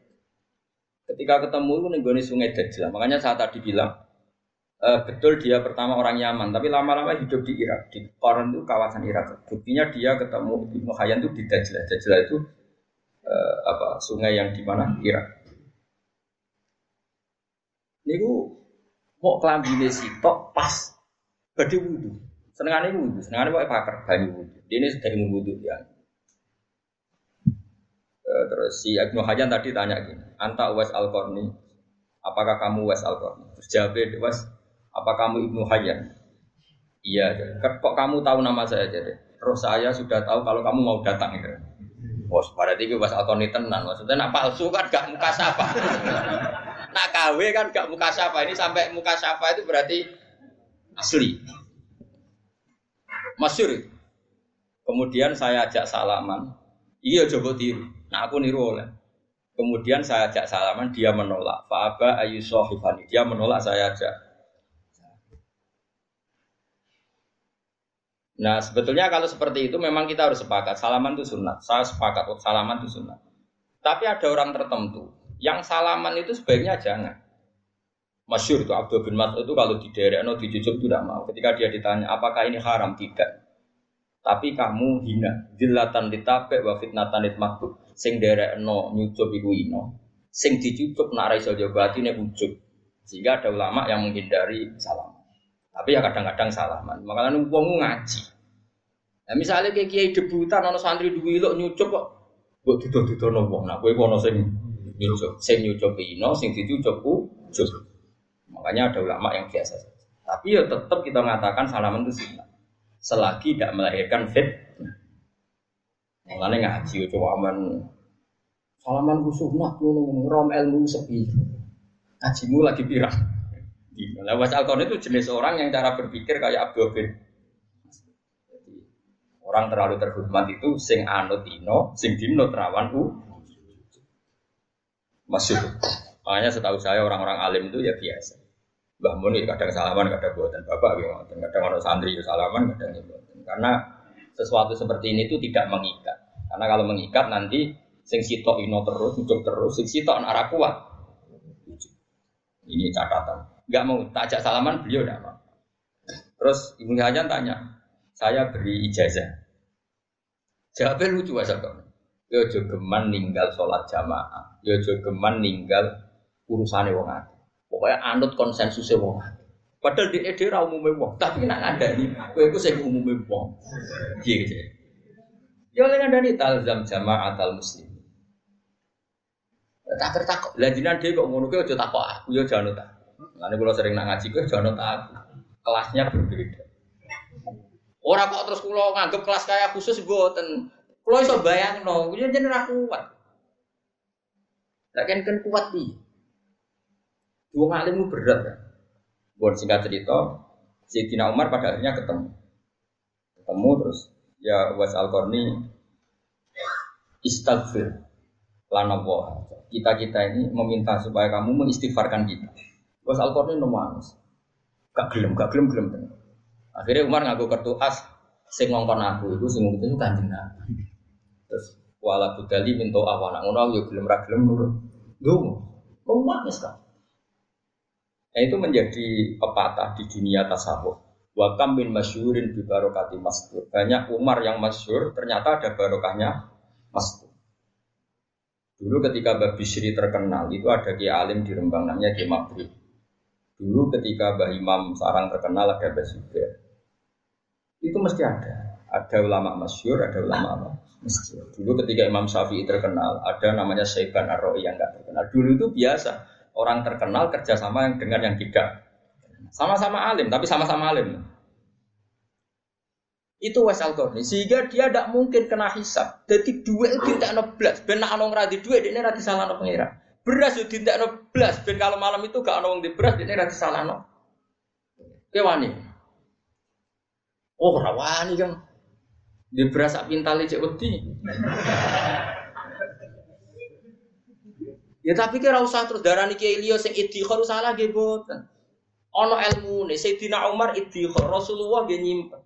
Ketika ketemu itu nih sungai Dajjal. Makanya saat tadi bilang e, betul dia pertama orang Yaman, tapi lama-lama hidup di Irak. Di Koran itu kawasan Irak. Buktinya dia ketemu Ibnu Hayyan itu di Dajjal. Dajjal itu e, apa sungai yang di mana Irak. Niku mau kelambine sitok pas badhe wudu. Senengane wudu, senengane pokoke pakar banyu wudu. Ini sudah wudu ya. Eh, terus si Ibnu Hajan tadi tanya gini, Anta Uwais al -Qarni, apakah kamu Uwais al -Qarni? Terus jawab Uwais, apa kamu Ibnu Hajan? Iya, kok kamu tahu nama saya jadi? Terus saya sudah tahu kalau kamu mau datang gitu. Bos, pada tiga al -Qarni tenan, maksudnya nak palsu kan gak muka sapa. nak KW kan gak muka sapa, ini sampai muka sapa itu berarti asli. Masyur. Kemudian saya ajak salaman, iya coba tiru. Nah aku niru oleh. Kemudian saya ajak salaman, dia menolak. Fa'aba ayu sohifani. Dia menolak, saya ajak. Nah sebetulnya kalau seperti itu memang kita harus sepakat. Salaman itu sunat. Saya sepakat, salaman itu sunat. Tapi ada orang tertentu Yang salaman itu sebaiknya jangan. Masyur itu Abdul bin Mas'ud itu kalau di daerah no dijujuk tidak mau. Ketika dia ditanya apakah ini haram tidak. Tapi kamu hina, dilatan ditape wa fitnatan ditmakbul. Sing daerah no nyucup iku ino. Sing dicucup nak raiso jawab ini ujuk. Sehingga ada ulama yang menghindari salaman. Tapi ya kadang-kadang salaman. Makanya wong ngaji. Nah, misalnya kayak kiai debutan, ono santri dua lo nyucup kok, buat tutup tutup nopo. Nah, gue kono sing nyucup, sing nyucup ino, sing dicucup ujuk. Makanya ada ulama yang biasa. Tapi ya tetap kita mengatakan salaman itu sunnah. Selagi tidak melahirkan fit. Mengenai ngaji itu aman. Salaman ku sunnah rom ilmu sepi. Ngajimu lagi pirang. Nah, was Alkon itu jenis orang yang cara berpikir kayak Abdul bin. orang terlalu terhormat itu sing anut ino, sing dino terawan u. Masuk. Makanya setahu saya orang-orang alim itu ya biasa. Mbah Mun kadang salaman, kadang buatan bapak, kadang orang santri itu salaman, kadang buatan. Karena sesuatu seperti ini itu tidak mengikat. Karena kalau mengikat nanti sing sitok ino terus, ujuk terus, sing sitok arah kuat. Ini catatan. Gak mau tajak salaman beliau tidak mau. Terus ibu Hajan tanya, saya beri ijazah. Jawabnya lucu asal kau. Yo jogeman ninggal sholat jamaah, yo jogeman ninggal urusannya wong akeh. Pokoknya anut konsensusnya wong Padahal di ide ra umume wong, tapi nak ngandani kowe iku sing umume wong. Piye gitu. Ya oleh ngandani talzam jama'atal muslim. Tak tertakok, lah jinan dhewe kok ngono kuwi aja takok aku ya tak. Lane kula sering nak ngaji kuwi jangan tak. Kelasnya berbeda. Ora kok terus kula nganggep kelas kaya khusus mboten. Kula iso bayangno, kuwi jeneng ra kuat. Lah kan kuat piye? Dua ngalim berat kan. Buat singkat cerita, Sayyidina Umar pada akhirnya ketemu. Ketemu terus ya was al -Qarni, istighfar lana Kita kita ini meminta supaya kamu mengistighfarkan kita. Was al -Qarni nangis. Gak gelem, gak gelem gelem. Akhirnya Umar ngaku kartu as sing ngongkon aku itu sing itu kanjeng Nabi. Terus wala budali minto awana ngono yo gelem ra gelem nurut. Ndonga. Wong nangis kan. Nah itu menjadi pepatah di dunia tasawuf. Wakam bin masyurin di barokati masjid. Banyak Umar yang masyur, ternyata ada barokahnya masjid. Dulu ketika Mbak Bishri terkenal, itu ada Ki Alim di Rembang namanya Ki Mabrib. Dulu ketika Mbah Imam Sarang terkenal ada Mbah Itu mesti ada. Ada ulama masyur, ada ulama apa? Masyur. Dulu ketika Imam Syafi'i terkenal, ada namanya Syaiban ar yang nggak terkenal. Dulu itu biasa orang terkenal kerjasama dengan yang tidak sama-sama alim tapi sama-sama alim itu was al sehingga dia tidak mungkin kena hisap jadi dua itu tidak no belas ben nak nong radi dua ini radi salah pengira beras itu tidak no belas ben kalau malam itu gak nong di beras ini radi salah no kewani oh rawani kan di beras pintal cek wedi Ya tapi kira usah terus darani kiai liya sing idhikhar salah nggih boten. Ana ilmune Sayyidina Umar idhikhar Rasulullah nggih nyimpen.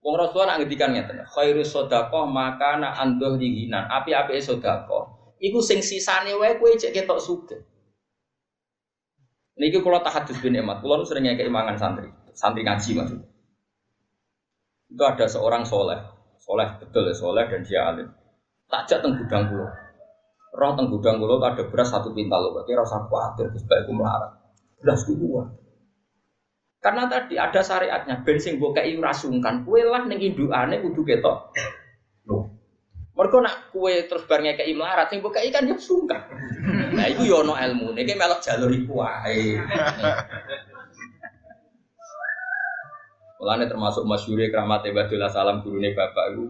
Wong Rasulullah nak ngendikan ngeten, khairu sedekah makana anduh dihinan. Api-api sedekah iku sing sisane wae kowe cek ketok sugih. Niki kula tahadus bin Emat, kula sering ngekek imangan santri, santri ngaji maksud. Itu ada seorang soleh, soleh betul ya soleh dan dia alim. Takjak teng gudang kula roh teng gudang kula ada beras satu pintal berarti rasa khawatir terus baik melarat beras kuat karena tadi ada syariatnya bensin gue kayak rasungkan kue lah neng induane kudu ketok mereka nak kue terus barengnya kayak melarat sing buka ikan dia sungkan. Nah itu yono ilmu nih kayak melok jalur iku Mulane termasuk masyure keramat Badullah salam gurune bapak itu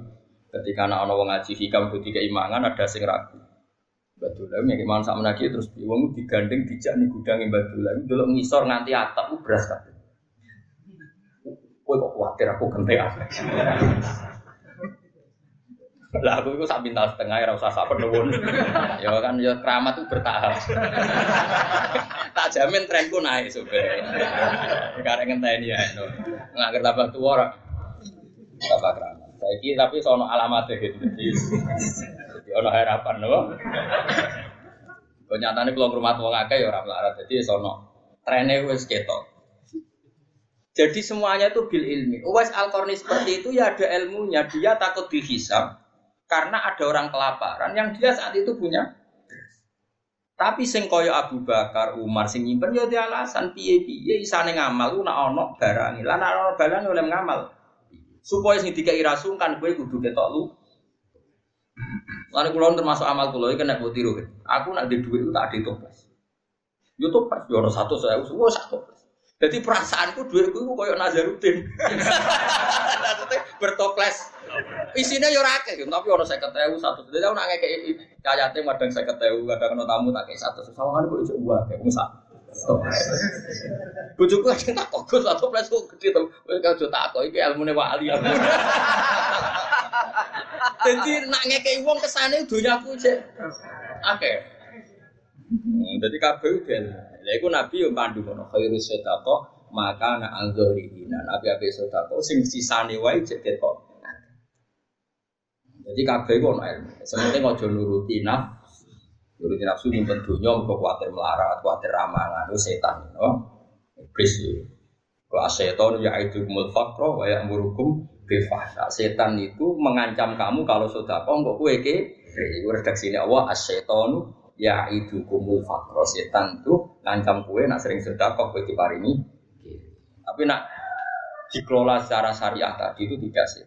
ketika anak anak ngaji hikam ketika imangan ada sing ragu. Batulah yang gimana sama lagi terus uang digandeng dijak nih gudangin batulah dulu ngisor nganti atap beras kabeh. Kowe kok khawatir aku gente apa? Lah aku itu sak pintal setengah ya usah sak penuhun. ya kan ya keramat tuh bertahap. tak jamin trenku naik sebenarnya. Karena ngenteni ya. Nggak kerja tambah tua ora. Tambah keramat. Saiki tapi sono alamatnya gitu. Jadi ono harapan loh. Kok nyatane kula ngrumat wong akeh ya ora melarat. Jadi sono trene wis ketok. Jadi semuanya itu bil ilmi. Uwais al seperti itu ya ada ilmunya. Dia takut dihisap karena ada orang kelaparan yang dia saat itu punya. Tapi sing kaya Abu Bakar, Umar sing nyimpen ya alasan piye-piye isane ngamal ku nak ana barang. Lah nak ana barang oleh ngamal. Supaya sing dikai rasungkan kowe kudu ketok lu. Lan kula termasuk amal kula iki nek mbok tiru. Aku nak di dhuwit tak ada toples. Yo toples yo ora 100.000, wis satu. Jadi perasaanku duitku itu koyo Nazarudin. Maksudnya bertoples. Isinya yo akeh, tapi ono 50.000 satu. Jadi aku nak ngekeki cayate madang 50.000, kadang ono tamu tak kei satu. Sawangan kok iso uang kayak musa. Bojoku kadang tak kogus atau toples kok gede to. Wis kau tak kok iki ilmune wali. Jadi nak ngekeki wong kesane donyaku sik akeh. Jadi kabeh udah Lha iku Nabi yo pandu ngono, khairu sedekah maka ana anzurina. Nabi ape sedekah sing sisane wae cek kok. Jadi kabeh ku ono ilmu. Sementing aja nuruti nafsu. Nuruti nafsu nyimpen donya mergo kuwatir melarat, kuwatir ramangan, itu setan, no? Iblis. Wa setan ya itu kumul faqra wa ya'murukum bil fahsya. Setan itu mengancam kamu kalau sedekah kok kowe ke Iku redaksine Allah as-syaitanu ya itu kumul fakro setan tuh ngancam kue nak sering sedekah kue diparingi. Tapi nak dikelola secara syariah tadi itu tidak sih.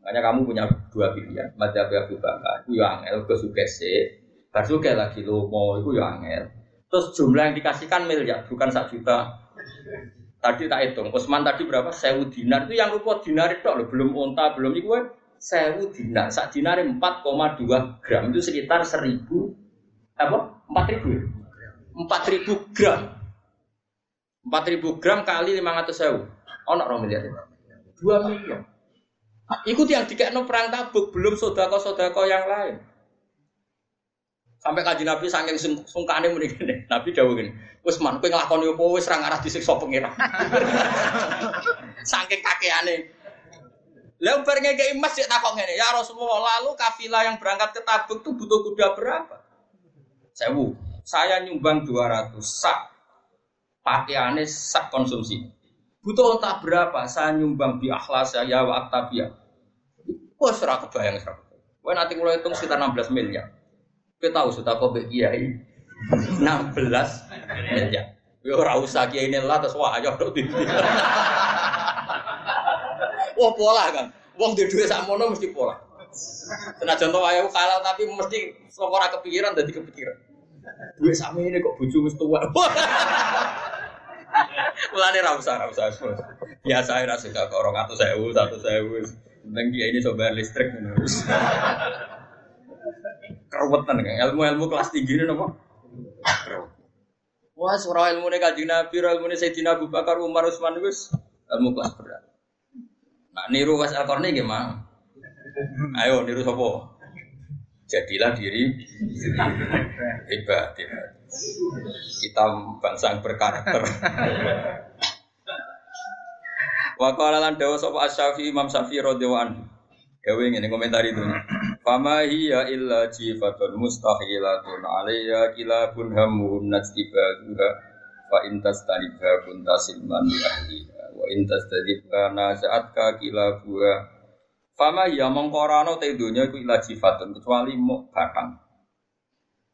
Makanya kamu punya dua pilihan madzhab Abu Bakar itu yang angel ke sugese bar lagi lo mau itu yang angel. Terus jumlah yang dikasihkan miliar bukan satu juta. Tadi tak hitung Usman tadi berapa? Sewu dinar. Itu yang rupa dinar itu loh belum unta belum itu sewu dinar. Sak dinar 4,2 gram itu sekitar seribu apa? Empat ribu. Ya? Empat ribu gram. Empat ribu gram kali lima ratus sewu. Oh, nak miliar. Dua miliar. Ikut yang no perang tabuk, belum sodako-sodako yang lain. Sampai kaji Nabi saking sungkane muni gini. Nabi dawuh gini, "Usman, kowe nglakoni apa wis ra ngarah disiksa pengira." saking kakeane. Lah bar ngekeki emas sik takok ngene, "Ya Rasulullah, lalu kafilah yang berangkat ke Tabuk tuh butuh kuda berapa?" Sewu. Saya nyumbang 200 sak. Pakaiannya sak konsumsi. Butuh entah berapa? Saya nyumbang di akhlas saya wa aktabia wah serah kebayang serah wah nanti mulai hitung sekitar 16 miliar. Kita tahu sudah kau kiai? 16 miliar. Ya ora usah kiai ini lah terus wah ayo dok Wah pola kan. Wong di duit sakmono mesti pola. Senajan to ayo kalau tapi mesti ora kepikiran dadi kepikiran. Duit sama ini kok bojo wis tua. Mulane ra usah ra usah. Biasa ra suka kok 200.000, 100.000. Penting dia ini coba listrik ngono. Keruwetan kan ilmu-ilmu kelas tinggi ini nopo? Wah, surah ilmu nih kaji Nabi, ilmu nih Sayyidina Abu Bakar, Umar, Utsman wis ilmu kelas berat. Nah, niru Mas Al-Qarni gimana? Ayo niru sopo? jadilah diri hebat, hebat. Kita bangsa yang berkarakter. Wa qala lan dawa sapa Asy-Syafi'i Imam Syafi'i radhiyallahu anhu. Gawe ngene komentar itu. Fama hiya illa jifatun mustahilatun alayya kilabun hamun najtibaduha fa in tastanibha kunta silman li ahliha wa in tastadibha nasa'atka kilabuha Fama ya mongkorano te dunya iku ila sifatun kecuali mau batang.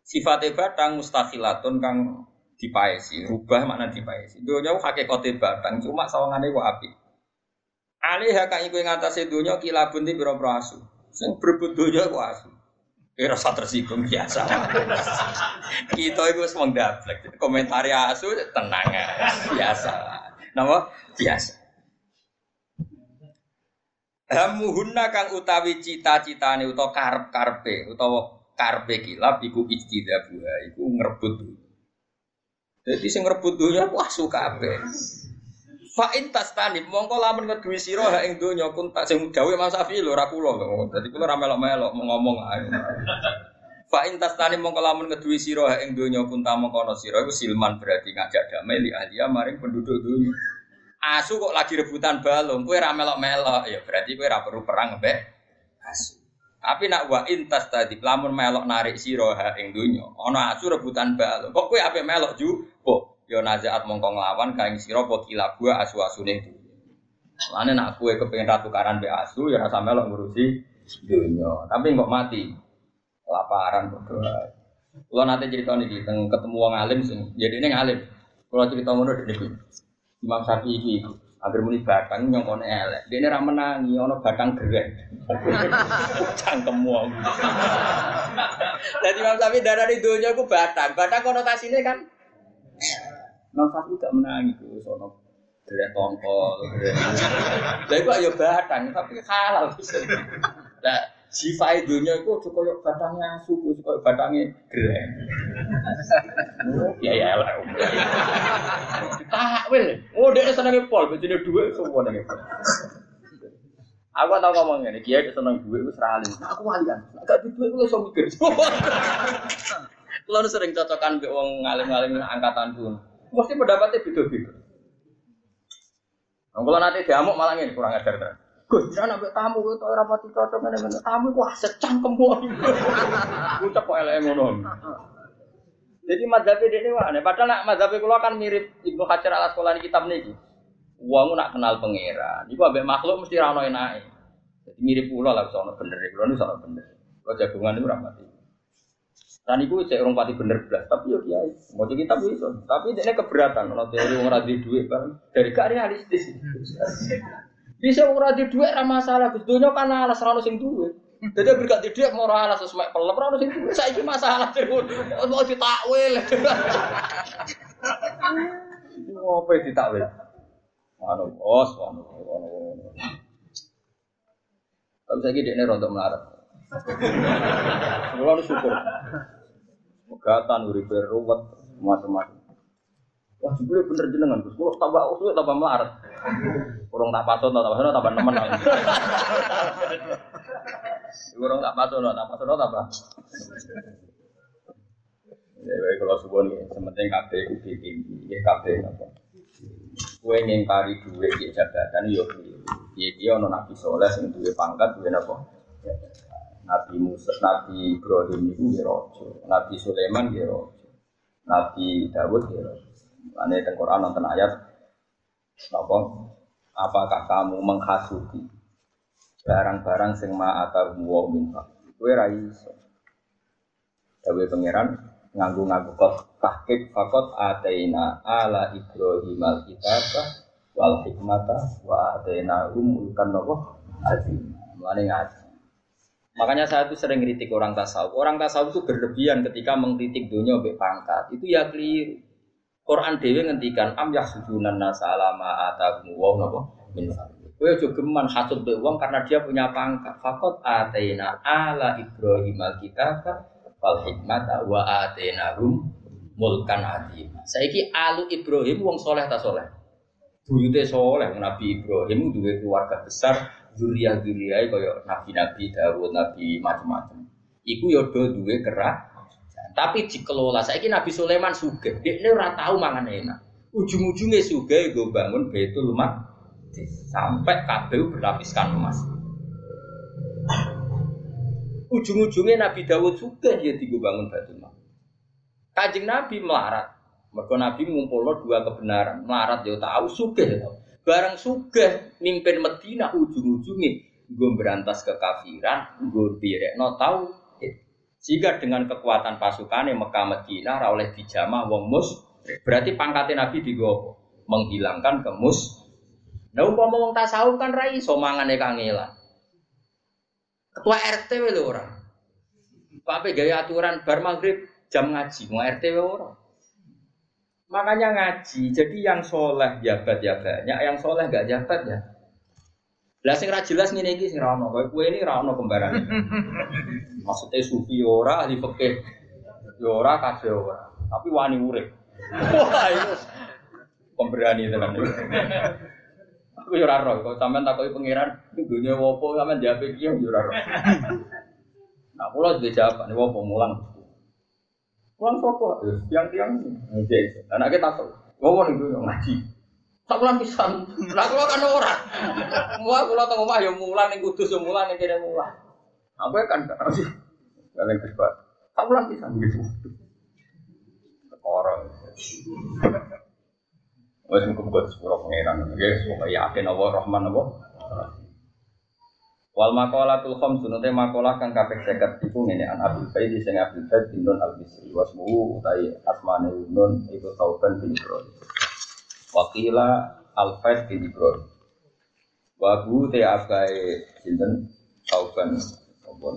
Sifatnya batang mustahilatun kang dipaesi, rubah makna dipaesi. Dunya hakikate batang cuma sawangane kok api. Alih kang iku ing atase dunya kilabun ti pira-pira asu. Sing berebut dunya kok asu. Eh rasa tersinggung biasa. Kita itu semua daplek. Komentari asu tenang biasa. Nama biasa. Hamuhunna kang utawi cita-citane utawa karep-karepe utawa karepe kilap iku ijtidabuha iku ngrebut Jadi sing ngrebut dunya wah suka kabeh. Fa in tastanib mongko lamun ngeduwi sira ha ing donya kun tak sing dawuh Mas Safi lho ora kula lho. Dadi kula ora melok-melok ngomong ae. Fa in tastanib mongko lamun ngeduwi sira ing donya kun ta mongko sira iku silman berarti ngajak damai li ahliya maring penduduk dunya. Asu kok lagi rebutan balung, kue ra melok-melok, ya berarti kue perlu perang mbek asu. Tapi nak wa intas tadi lamun melok narik sira ha ing donya, ana asu rebutan bal. Kok kowe ape melok ju? Kok yo nazaat mongko nglawan kaing sira apa kila gua asu-asune itu. Lane nak kowe kepengin ratu karan be asu ya rasa melok ngurusi donya. Tapi kok mati. Kelaparan berdoa. Kalau nanti cerita nih, ketemu wong alim sing, jadi ini ngalim. Kalau cerita ngono dene Imam Syafi'i Agar muni batang yang kono elek. Dia ini ramenangi, ono batang gerek. Cangkem wong. Jadi Imam Syafi'i darah di dunia aku batang. Batang konotasinya kan. Imam Syafi'i gak menangi tuh, sono gerek tongkol. Lah kok ya batang, tapi halal. Lah Sifai dunia itu cukup batangnya suku, cukup batangnya gereng. Ya ya lah. Takwil. Oh dia seneng pol, begini dua semua seneng pol. Aku tau ngomong ini, kiai seneng duit itu serali. Aku walian, agak di itu langsung mikir. Kalau sering cocokan be wong ngalim-ngalim angkatan pun, mesti pendapatnya beda-beda. Kalau nanti diamuk malah ini kurang ajar kan. Gus, jangan sampai tamu itu orang mati cocok mana mana. Tamu itu wah secangkem wae. Ucap kok ngono. Jadi madzhab ini wah, padahal nak madzhab kula kan mirip Ibnu Hajar al Asqalani kitab niki. Wong nak kenal pangeran, iku ambek makhluk mesti ra ono enake. Jadi mirip kula lah sono bener, kula niku sono bener. Kula jagungan niku ra mati. Dan itu cek orang pati bener belas, tapi yo kiai, mau jadi kitab itu, tapi ini keberatan, kalau teori orang radhi duit kan, dari gak realistis. Bisa ora di dhuwit ra masalah, Gus. Donya kan alas ra sing duwe. Jadi berkat di dhuwit mau alas semek pelem ra sing duwe. Saiki masalah terus mau ditakwil. Ngopo ditakwil? Anu bos, anu anu. Tapi saya gede nih rontok melarat. Kalau syukur. Megatan, uripe ruwet, macam-macam. Wah, jebule bener jenengan, Gus. Kalau tambah usul tambah melarat. Kurang tak pasono, tak pasono tambah nemen. Kurang tak pasono, tak pasono tambah. Ya, baik kalau subuh nih, sementing kafe itu tinggi, ya kafe apa? Kue ngingkari duit di jabatan, yo dia dia ono nabi soleh yang duit pangkat, duit apa? Nabi Musa, Nabi Ibrahim itu dia rojo, Nabi Sulaiman dia rojo, Nabi Dawud dia rojo. Ane teng Quran nonton ayat apa? Apakah kamu menghasuti barang-barang sing ma atau wa min Kowe ra iso. Dawe pangeran nganggo-nganggo kok tahqiq fakot ataina ala Ibrahim al-kitab wal hikmata wa ataina umulkan nopo azim. Mulane ngaji. Makanya saya itu sering kritik orang tasawuf. Orang tasawuf itu berlebihan ketika mengkritik dunia sampai pangkat. Itu ya keliru. Quran dewi ngendikan am yahsudunan nasa alama atakum wa min Kowe aja geman hasud be karena dia punya pangkat. Fakot atena ala Ibrahim alkitab wal hikmata wa rum mulkan azim. Saiki alu Ibrahim wong soleh ta soleh. Buyute soleh Nabi Ibrahim duwe keluarga besar, zuriya-zuriyae kaya nabi-nabi Dawud, nabi macam-macam. Iku yo do duwe kerak tapi dikelola. Saya ini Nabi Sulaiman suge. Dia ora tahu mangan enak. Ujung-ujungnya suge gue bangun betul mak sampai KPU berlapiskan emas. Ujung-ujungnya Nabi Dawud suge ya gue bangun betul mak. Kajing Nabi melarat. Mereka Nabi ngumpul dua kebenaran. Melarat dia tahu suge ya tahu. Barang suge mimpin Medina ujung-ujungnya gue berantas kekafiran, gue no tahu jika dengan kekuatan pasukan yang Mekah Medina oleh dijamah wong mus, berarti pangkatnya Nabi digopo menghilangkan kemus. Nah umpama wong tasawuf kan rai iso mangane kangelan. Ketua RT lho ora. Pape gaya aturan bar maghrib jam ngaji, mau RT ora. Makanya ngaji, jadi yang soleh jabat ya banyak, yang soleh gak jabat ya lah sing ra jelas ngene iki sing ra ono. Kowe ini ra ono kembaran. Maksudnya sufi ora, ahli fikih yo ora kabeh ora. Tapi wani urip. Wah, itu pemberani tenan. Aku yo ora roh, kok sampean takoki pangeran, dunya wopo sampean diape iki yo ora roh. Nah, kula sudah jawab, ini wopo mulang. Mulang sapa? Tiang-tiang. Oke. Anake takut. Wopo niku ngaji. Tak pulang pisan. Lah kula kan ora. Mua kula teng omah ya mulang ning kudus ya mulang ning kene mulang. Aku ya kan harus kalian kesbat. Tak pulang bisa gitu. Orang. Wes muka buat sepuluh pangeran. Oke, semoga yakin Allah Rahman Allah. Wal makolatul khom sunute makolah kang kapek seket iku ngene an Abdul Faid sing Abdul Faid bin Nun al Bisri wasmuhu utai asmane Nun iku Tauban bin Ibrahim. Wakila al Faid bin Ibrahim. Wabu te abai sinten Tauban apa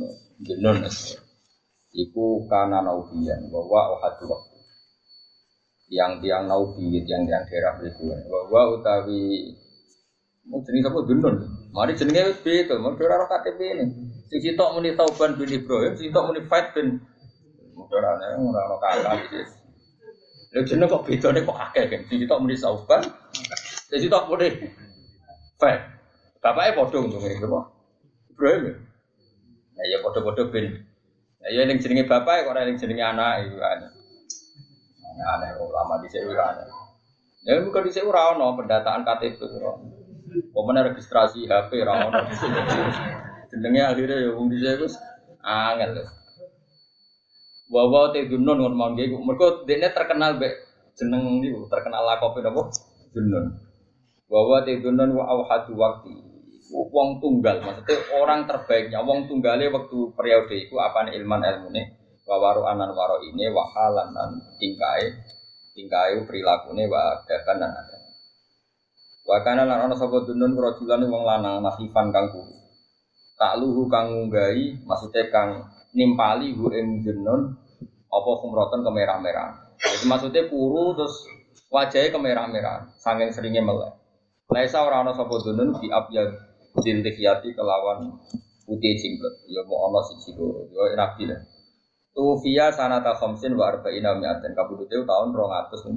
bin Nun iku kana naubiyan bahwa ohadu waktu yang tiang naubi yang tiang daerah berikutnya bahwa utawi mau jenis apa Nun Mari jenenge wis beda, mau ora ora KTP ini. Sing sitok muni Tauban bin Ibrahim, sing sitok muni Fight bin ora ana ora ana kakak iki. Lha jeneng kok bedane kok akeh kan. Sing sitok muni Tauban, sing sitok muni Fight. Bapaknya padha untungnya itu apa? Ibrahim ya? Nah ya padha-padha bin. Nah ya ning jenenge bapak kok ora ning jenenge anak iku aneh. Aneh ulama di sini aneh. Ya bukan di sini ono pendataan KTP ora. Pokoknya registrasi HP rawon. Jenenge akhirnya ya wong dhisik wis angel. Wawa te dunun ngono mangke iku. Mergo dene terkenal be jeneng niku, terkenal lakope napa? Dunun. Wawa te dunun wa awhadu waktu. Wong tunggal, maksudnya orang terbaiknya, wong tunggale waktu periode itu apa ilman ilmune, wawaru anan waro ini, wahalan dan tingkai, tingkai perilakune, wa adaban dan ada. Wakana lan ana sapa dunun rajulan wong lanang nasifan kang kuru. Tak luhu kang ngunggahi maksudnya kang nimpali hu ing dunun apa kumroton kemerah-merah. Jadi maksudnya kuru terus wajahnya kemerah-merah saking seringnya melek. Laisa ora ana sapa dunun di abyad kelawan putih jingkut. Ya mau ana siji loro. Ya rapi lah. Tufia sanata khamsin wa arba'ina mi'atin kabudute tahun 245.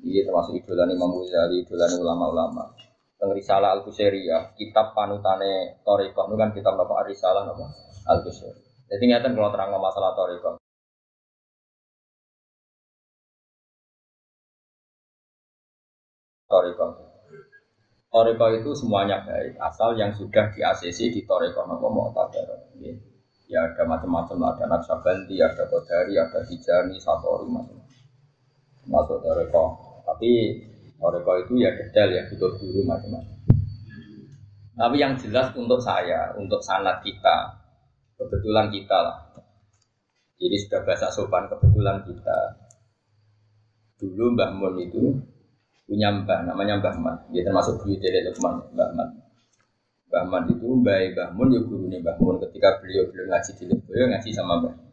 Ini termasuk idolan Imam Ghazali, idolan ulama-ulama. Teng Risalah Al Busairiyah, kitab panutane Torikoh itu kan kitab apa Risalah apa Al Busairiyah. Jadi ngeten kalau terang masalah Torikoh. Torikoh. Toriko itu semuanya baik, asal yang sudah di ACC di Toriko nopo Mu'tabar. Ya ada macam-macam, ada Naksabandi, ada Kodari, ada Tijani, Satori, macam-macam. Masuk Toriko. Tapi Toreko itu ya detail ya butuh guru macam-macam. Tapi yang jelas untuk saya, untuk sanat kita, kebetulan kita lah. Jadi sudah bahasa sopan kebetulan kita. Dulu Mbah Mun itu punya mbah namanya Mbah Man. Dia termasuk guru dari teman Mbah Man. Mbah Man itu Mbah Mbah Mun ya guru Mbah Mun ketika beliau belum ngaji di Leboyo ngaji sama Mbah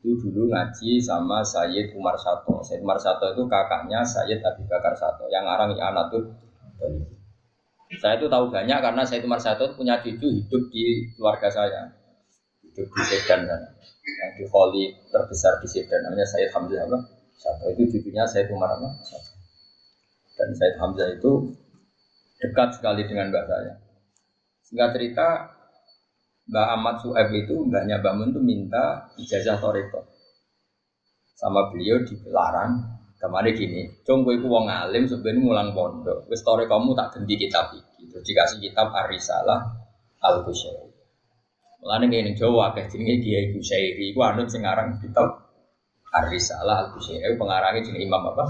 itu dulu ngaji sama Sayyid Umar Sato. Sayyid Umar Sato itu kakaknya Sayyid Abi Bakar Sato yang ngarang ya anak tuh. Saya itu tahu banyak karena Sayyid Umar Sato punya cucu hidup di keluarga saya. Hidup di Sedan kan. Yang di Kholi terbesar di Sedan namanya Sayyid Hamzah apa? Sato itu cucunya Sayyid Umar? Sato. Dan Sayyid Hamzah itu dekat sekali dengan mbak saya. Singkat cerita, Mbak Ahmad Suhaib itu, mbaknya Mbak Mun itu minta ijazah toreko. Sama beliau dilarang. Kemarin gini, cung gue wong alim sebenarnya ngulang pondok. Wis kamu tak ganti kitab iki. Terus dikasih kitab Arisalah Al Kusyairi. Mulane ngene Jawa akeh jenenge Kiai Kusyairi iku anut sing aran kitab Arisalah Al Kusyairi pengarangnya jenenge Imam apa?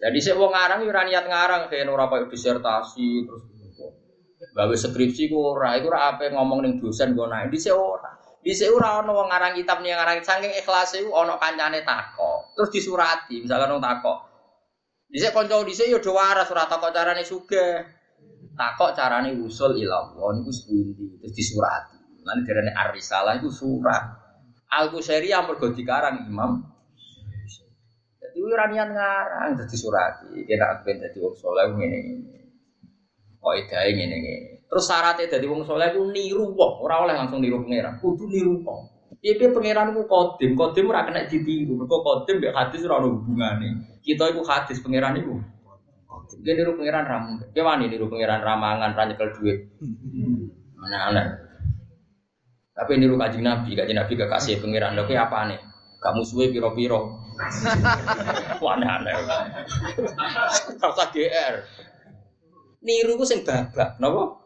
Jadi sih wong ngarang yo niat ngarang kayak ora disertasi terus gawe skripsi ku ora iku ora ape ngomong ning dosen go naik. Dhisik ora. Dhisik ora ono wong ngarang kitab ning ngarang saking ikhlas iku ono kancane takok. Terus disurati misalkan wong takok. Dhisik kanca dhisik yo do waras ora takok carane sugih. Takok carane usul ilallah niku sepundi? Terus disurati. Lan derene ar-risalah itu surat. Al-Qusairi yang mergo dikarang Imam. Jadi ora ngarang dadi surati kena ben dadi wong saleh ngene kok edae ngene ngene. Terus syaratnya dari wong soleh itu niru wong, ora oleh langsung niru pangeran, kudu niru wong. Piye piye pangeran ku kodim, kodim ora kena ditiru, mergo kodim mbek hadis ora ono hubungane. Kita iku hadis pangeran iku. Dia niru pangeran ramu. Dia wani niru pangeran ramangan, ra nyekel duit. Mana-mana. Tapi niru kajing Nabi, kajing Nabi gak kasih pangeran lho apa nih? Kamu suwe piro-piro. Wah aneh-aneh. Rasa GR niru ku sing babak, napa?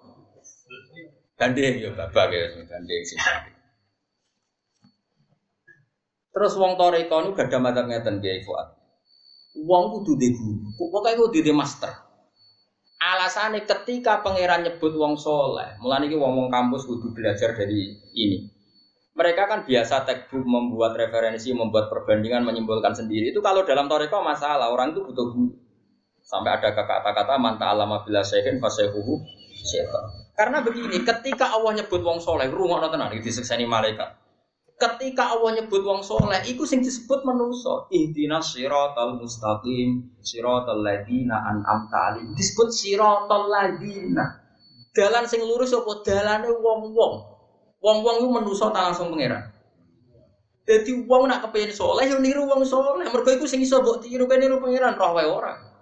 Gandeng ya babak ya gandeng sing Terus wong toreko nu gak ada ngeten Kiai Fuad. Wong kudu di guru, pokoknya kudu di master. Alasannya ketika pangeran nyebut wong soleh, mulai ini wong wong kampus kudu belajar dari ini. Mereka kan biasa textbook membuat referensi, membuat perbandingan, menyimpulkan sendiri. Itu kalau dalam toreko masalah orang itu butuh guru. Sampai ada kata-kata manta alama bila sehin fasehuhu setan. Karena begini, ketika Allah nyebut wong soleh, rumah tenan disekseni malaikat. Ketika Allah nyebut wong soleh, itu sing disebut manusia. Ihdinas siratal mustaqim, siratal ladina an'amta alim. Disebut siratal ladina. Dalan sing lurus apa dalane wong-wong. Wong-wong itu manusia tak langsung pangeran. Jadi wong nak kepengen soleh, yo niru wong soleh. Mergo iku sing iso mbok tiru kan niru pangeran roh wae ora.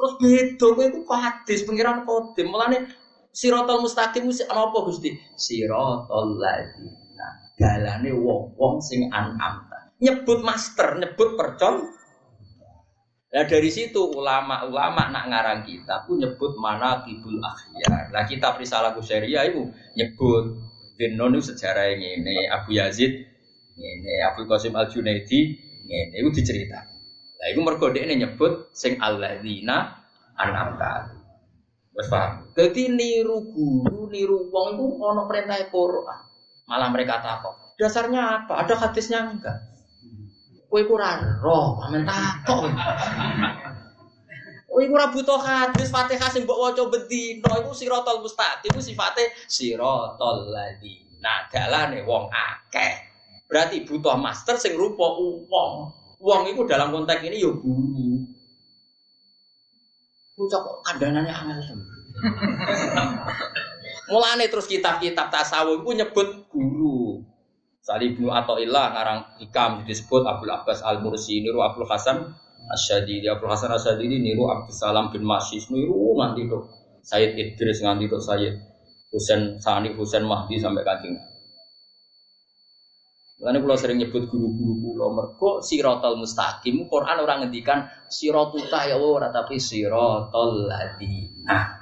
Terus beda kowe iku hadis pangeran kodim. Mulane siratal mustaqim ana apa Gusti? Siratal ladina dalane wong-wong sing an'amta. Nyebut master, nyebut percon. Nah dari situ ulama-ulama nak ngarang kita pun nyebut mana kibul akhyar. Nah kita risalah Syariah itu nyebut Denon itu sejarah yang ini Abu Yazid ini Abu Qasim Al Junaidi ini itu dicerita. Nah itu merkode ini nyebut sing alladzina an'amta. Wes paham? Jadi niru guru, niru wong itu ono perintah Quran. Malah mereka takut. Dasarnya apa? Ada hadisnya enggak? Kue kurang roh, amen takut. Kue kurang butuh hadis Fatihah sing mbok waca bendina iku siratal mustaqim iku sifate siratal ladina dalane wong akeh. Berarti butuh master sing rupa wong. Wong itu dalam konteks ini ya guru. Bocah kok kandanane angel. Mulane terus kitab-kitab tasawuf itu nyebut guru. Salih bin Athaillah ngarang hikam disebut Abdul Abbas Al Mursi niru Abdul Hasan Asyadili Abdul Hasan Asyadili niru Abdul Salam bin Masyis niru nganti tuh Sayyid Idris nganti tuh Sayyid Husain Sani Husain Mahdi sampai kancing. Mulane kula sering nyebut guru-guru kula mergo siratal mustaqim Quran orang ngendikan siratuka ya tapi siratal ladina.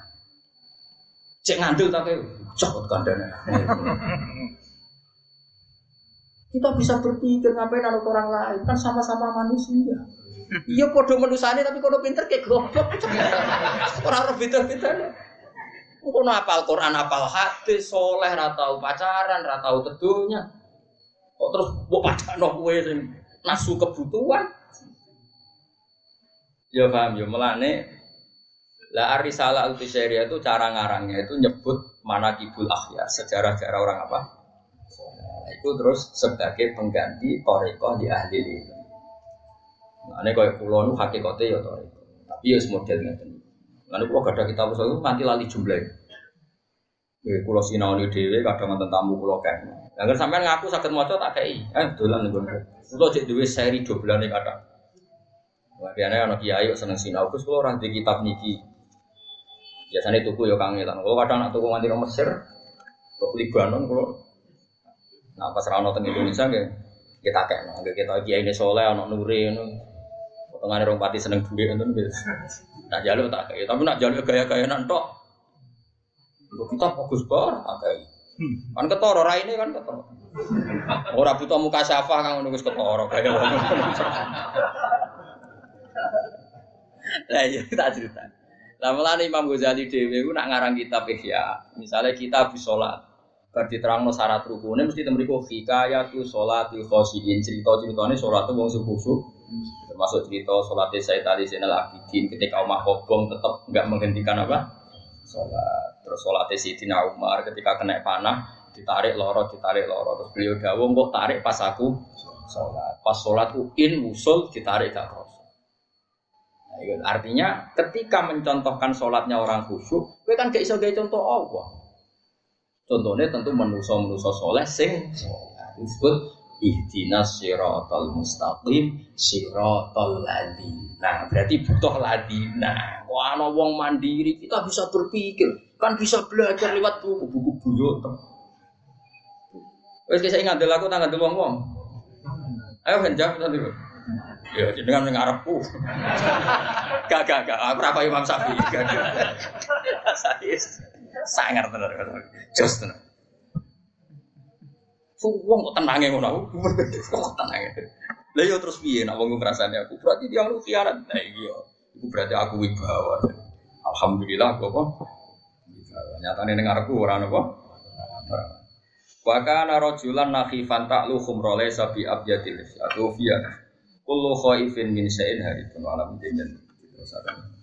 Cek ngandel tapi cokot kandana. Kita bisa berpikir ngapain anut orang lain kan sama-sama manusia. Iya podo manusianya tapi kalau pinter kayak goblok. Orang orang pinter-pinter. Kono apal Quran, apal hadis, soleh, ratau pacaran, ratau teduhnya. Kok terus mau padano kowe sing nasu kebutuhan? Ya paham ya melane lah Arisalah al itu cara ngarangnya itu nyebut mana kibul akhyar, sejarah-sejarah orang apa? Nah, itu terus sebagai pengganti toriko di ahli ini. Nah, ini kalau pulau itu hakikatnya ya tapi ya model ngeten. Lalu kalau ada kita itu nanti lali jumlahnya. Ya, pulau sinau dewe kadang nonton tamu pulau kan. Agar sampai ngaku sakit moco tak kayak, eh dolan gue. Pulau jadi dewe seri dua bulan nih kadang. Biasanya anak kiai seneng sinau, kalau orang di kitab niki Biasanya tuku ya kangelan. Kalau kadang nak tuku nganti Mesir, kok Libanon kalau nah pas rano teng Indonesia nggih kita kayak nggak kita kiai ini soleh anak nuri itu potongan orang pati seneng duit itu gitu nah jalur tak kayak tapi nak jalur gaya-gaya nantok kita fokus banget tak kayak kan ketoro rai ini kan ketoro orang butuh muka syafa kan nunggu ketoro kayak Lah iya tak cerita. Lah mulane Imam Ghazali dhewe ku nak ngarang kitab Ihya, misalnya kita habis salat, bar diterangno syarat rukune mesti temriku hikayatu sholatil khosyin, cerita-ceritane salat wong khusyuk. Termasuk cerita salat Sayyid Ali Zainal Abidin ketika Umar Kobong tetap enggak menghentikan apa? Salat. Terus salat Sayyidina Umar ketika kena panah ditarik loro, ditarik loro. Terus beliau dawuh kok tarik pas aku salat. Pas salatku in usul ditarik gak Iya, artinya ketika mencontohkan sholatnya orang khusyuk, gue kan gak iso gaya contoh Allah. Contohnya tentu menuso-menuso soleh sing disebut ihdinas siratal mustaqim siratal Nah berarti butuh ladina. Wah, ana wong mandiri kita bisa berpikir, kan bisa belajar lewat buku-buku buyut. Wes saya ingat aku tanggal wong-wong. Ayo hendak nanti. Ya, dengan mengarepku. Gak, gak, gak. Aku apa Imam Syafi'i. Gak, gak. Saya sangar tenar. Jos tenar. Wong kok tenange ngono aku. Kok tenange. Lah yo terus piye nak wong ngrasani aku? Berarti dia lu khianat. Nah iya. Iku berarti aku wibawa. Alhamdulillah kok. Nyatane ning arepku ora apa. Wa kana rajulan nakhifan ta'lu khumra laysa bi abyadil atau fiya. Kullu khaifin min syai'in harithun alam dimin. Terus ada.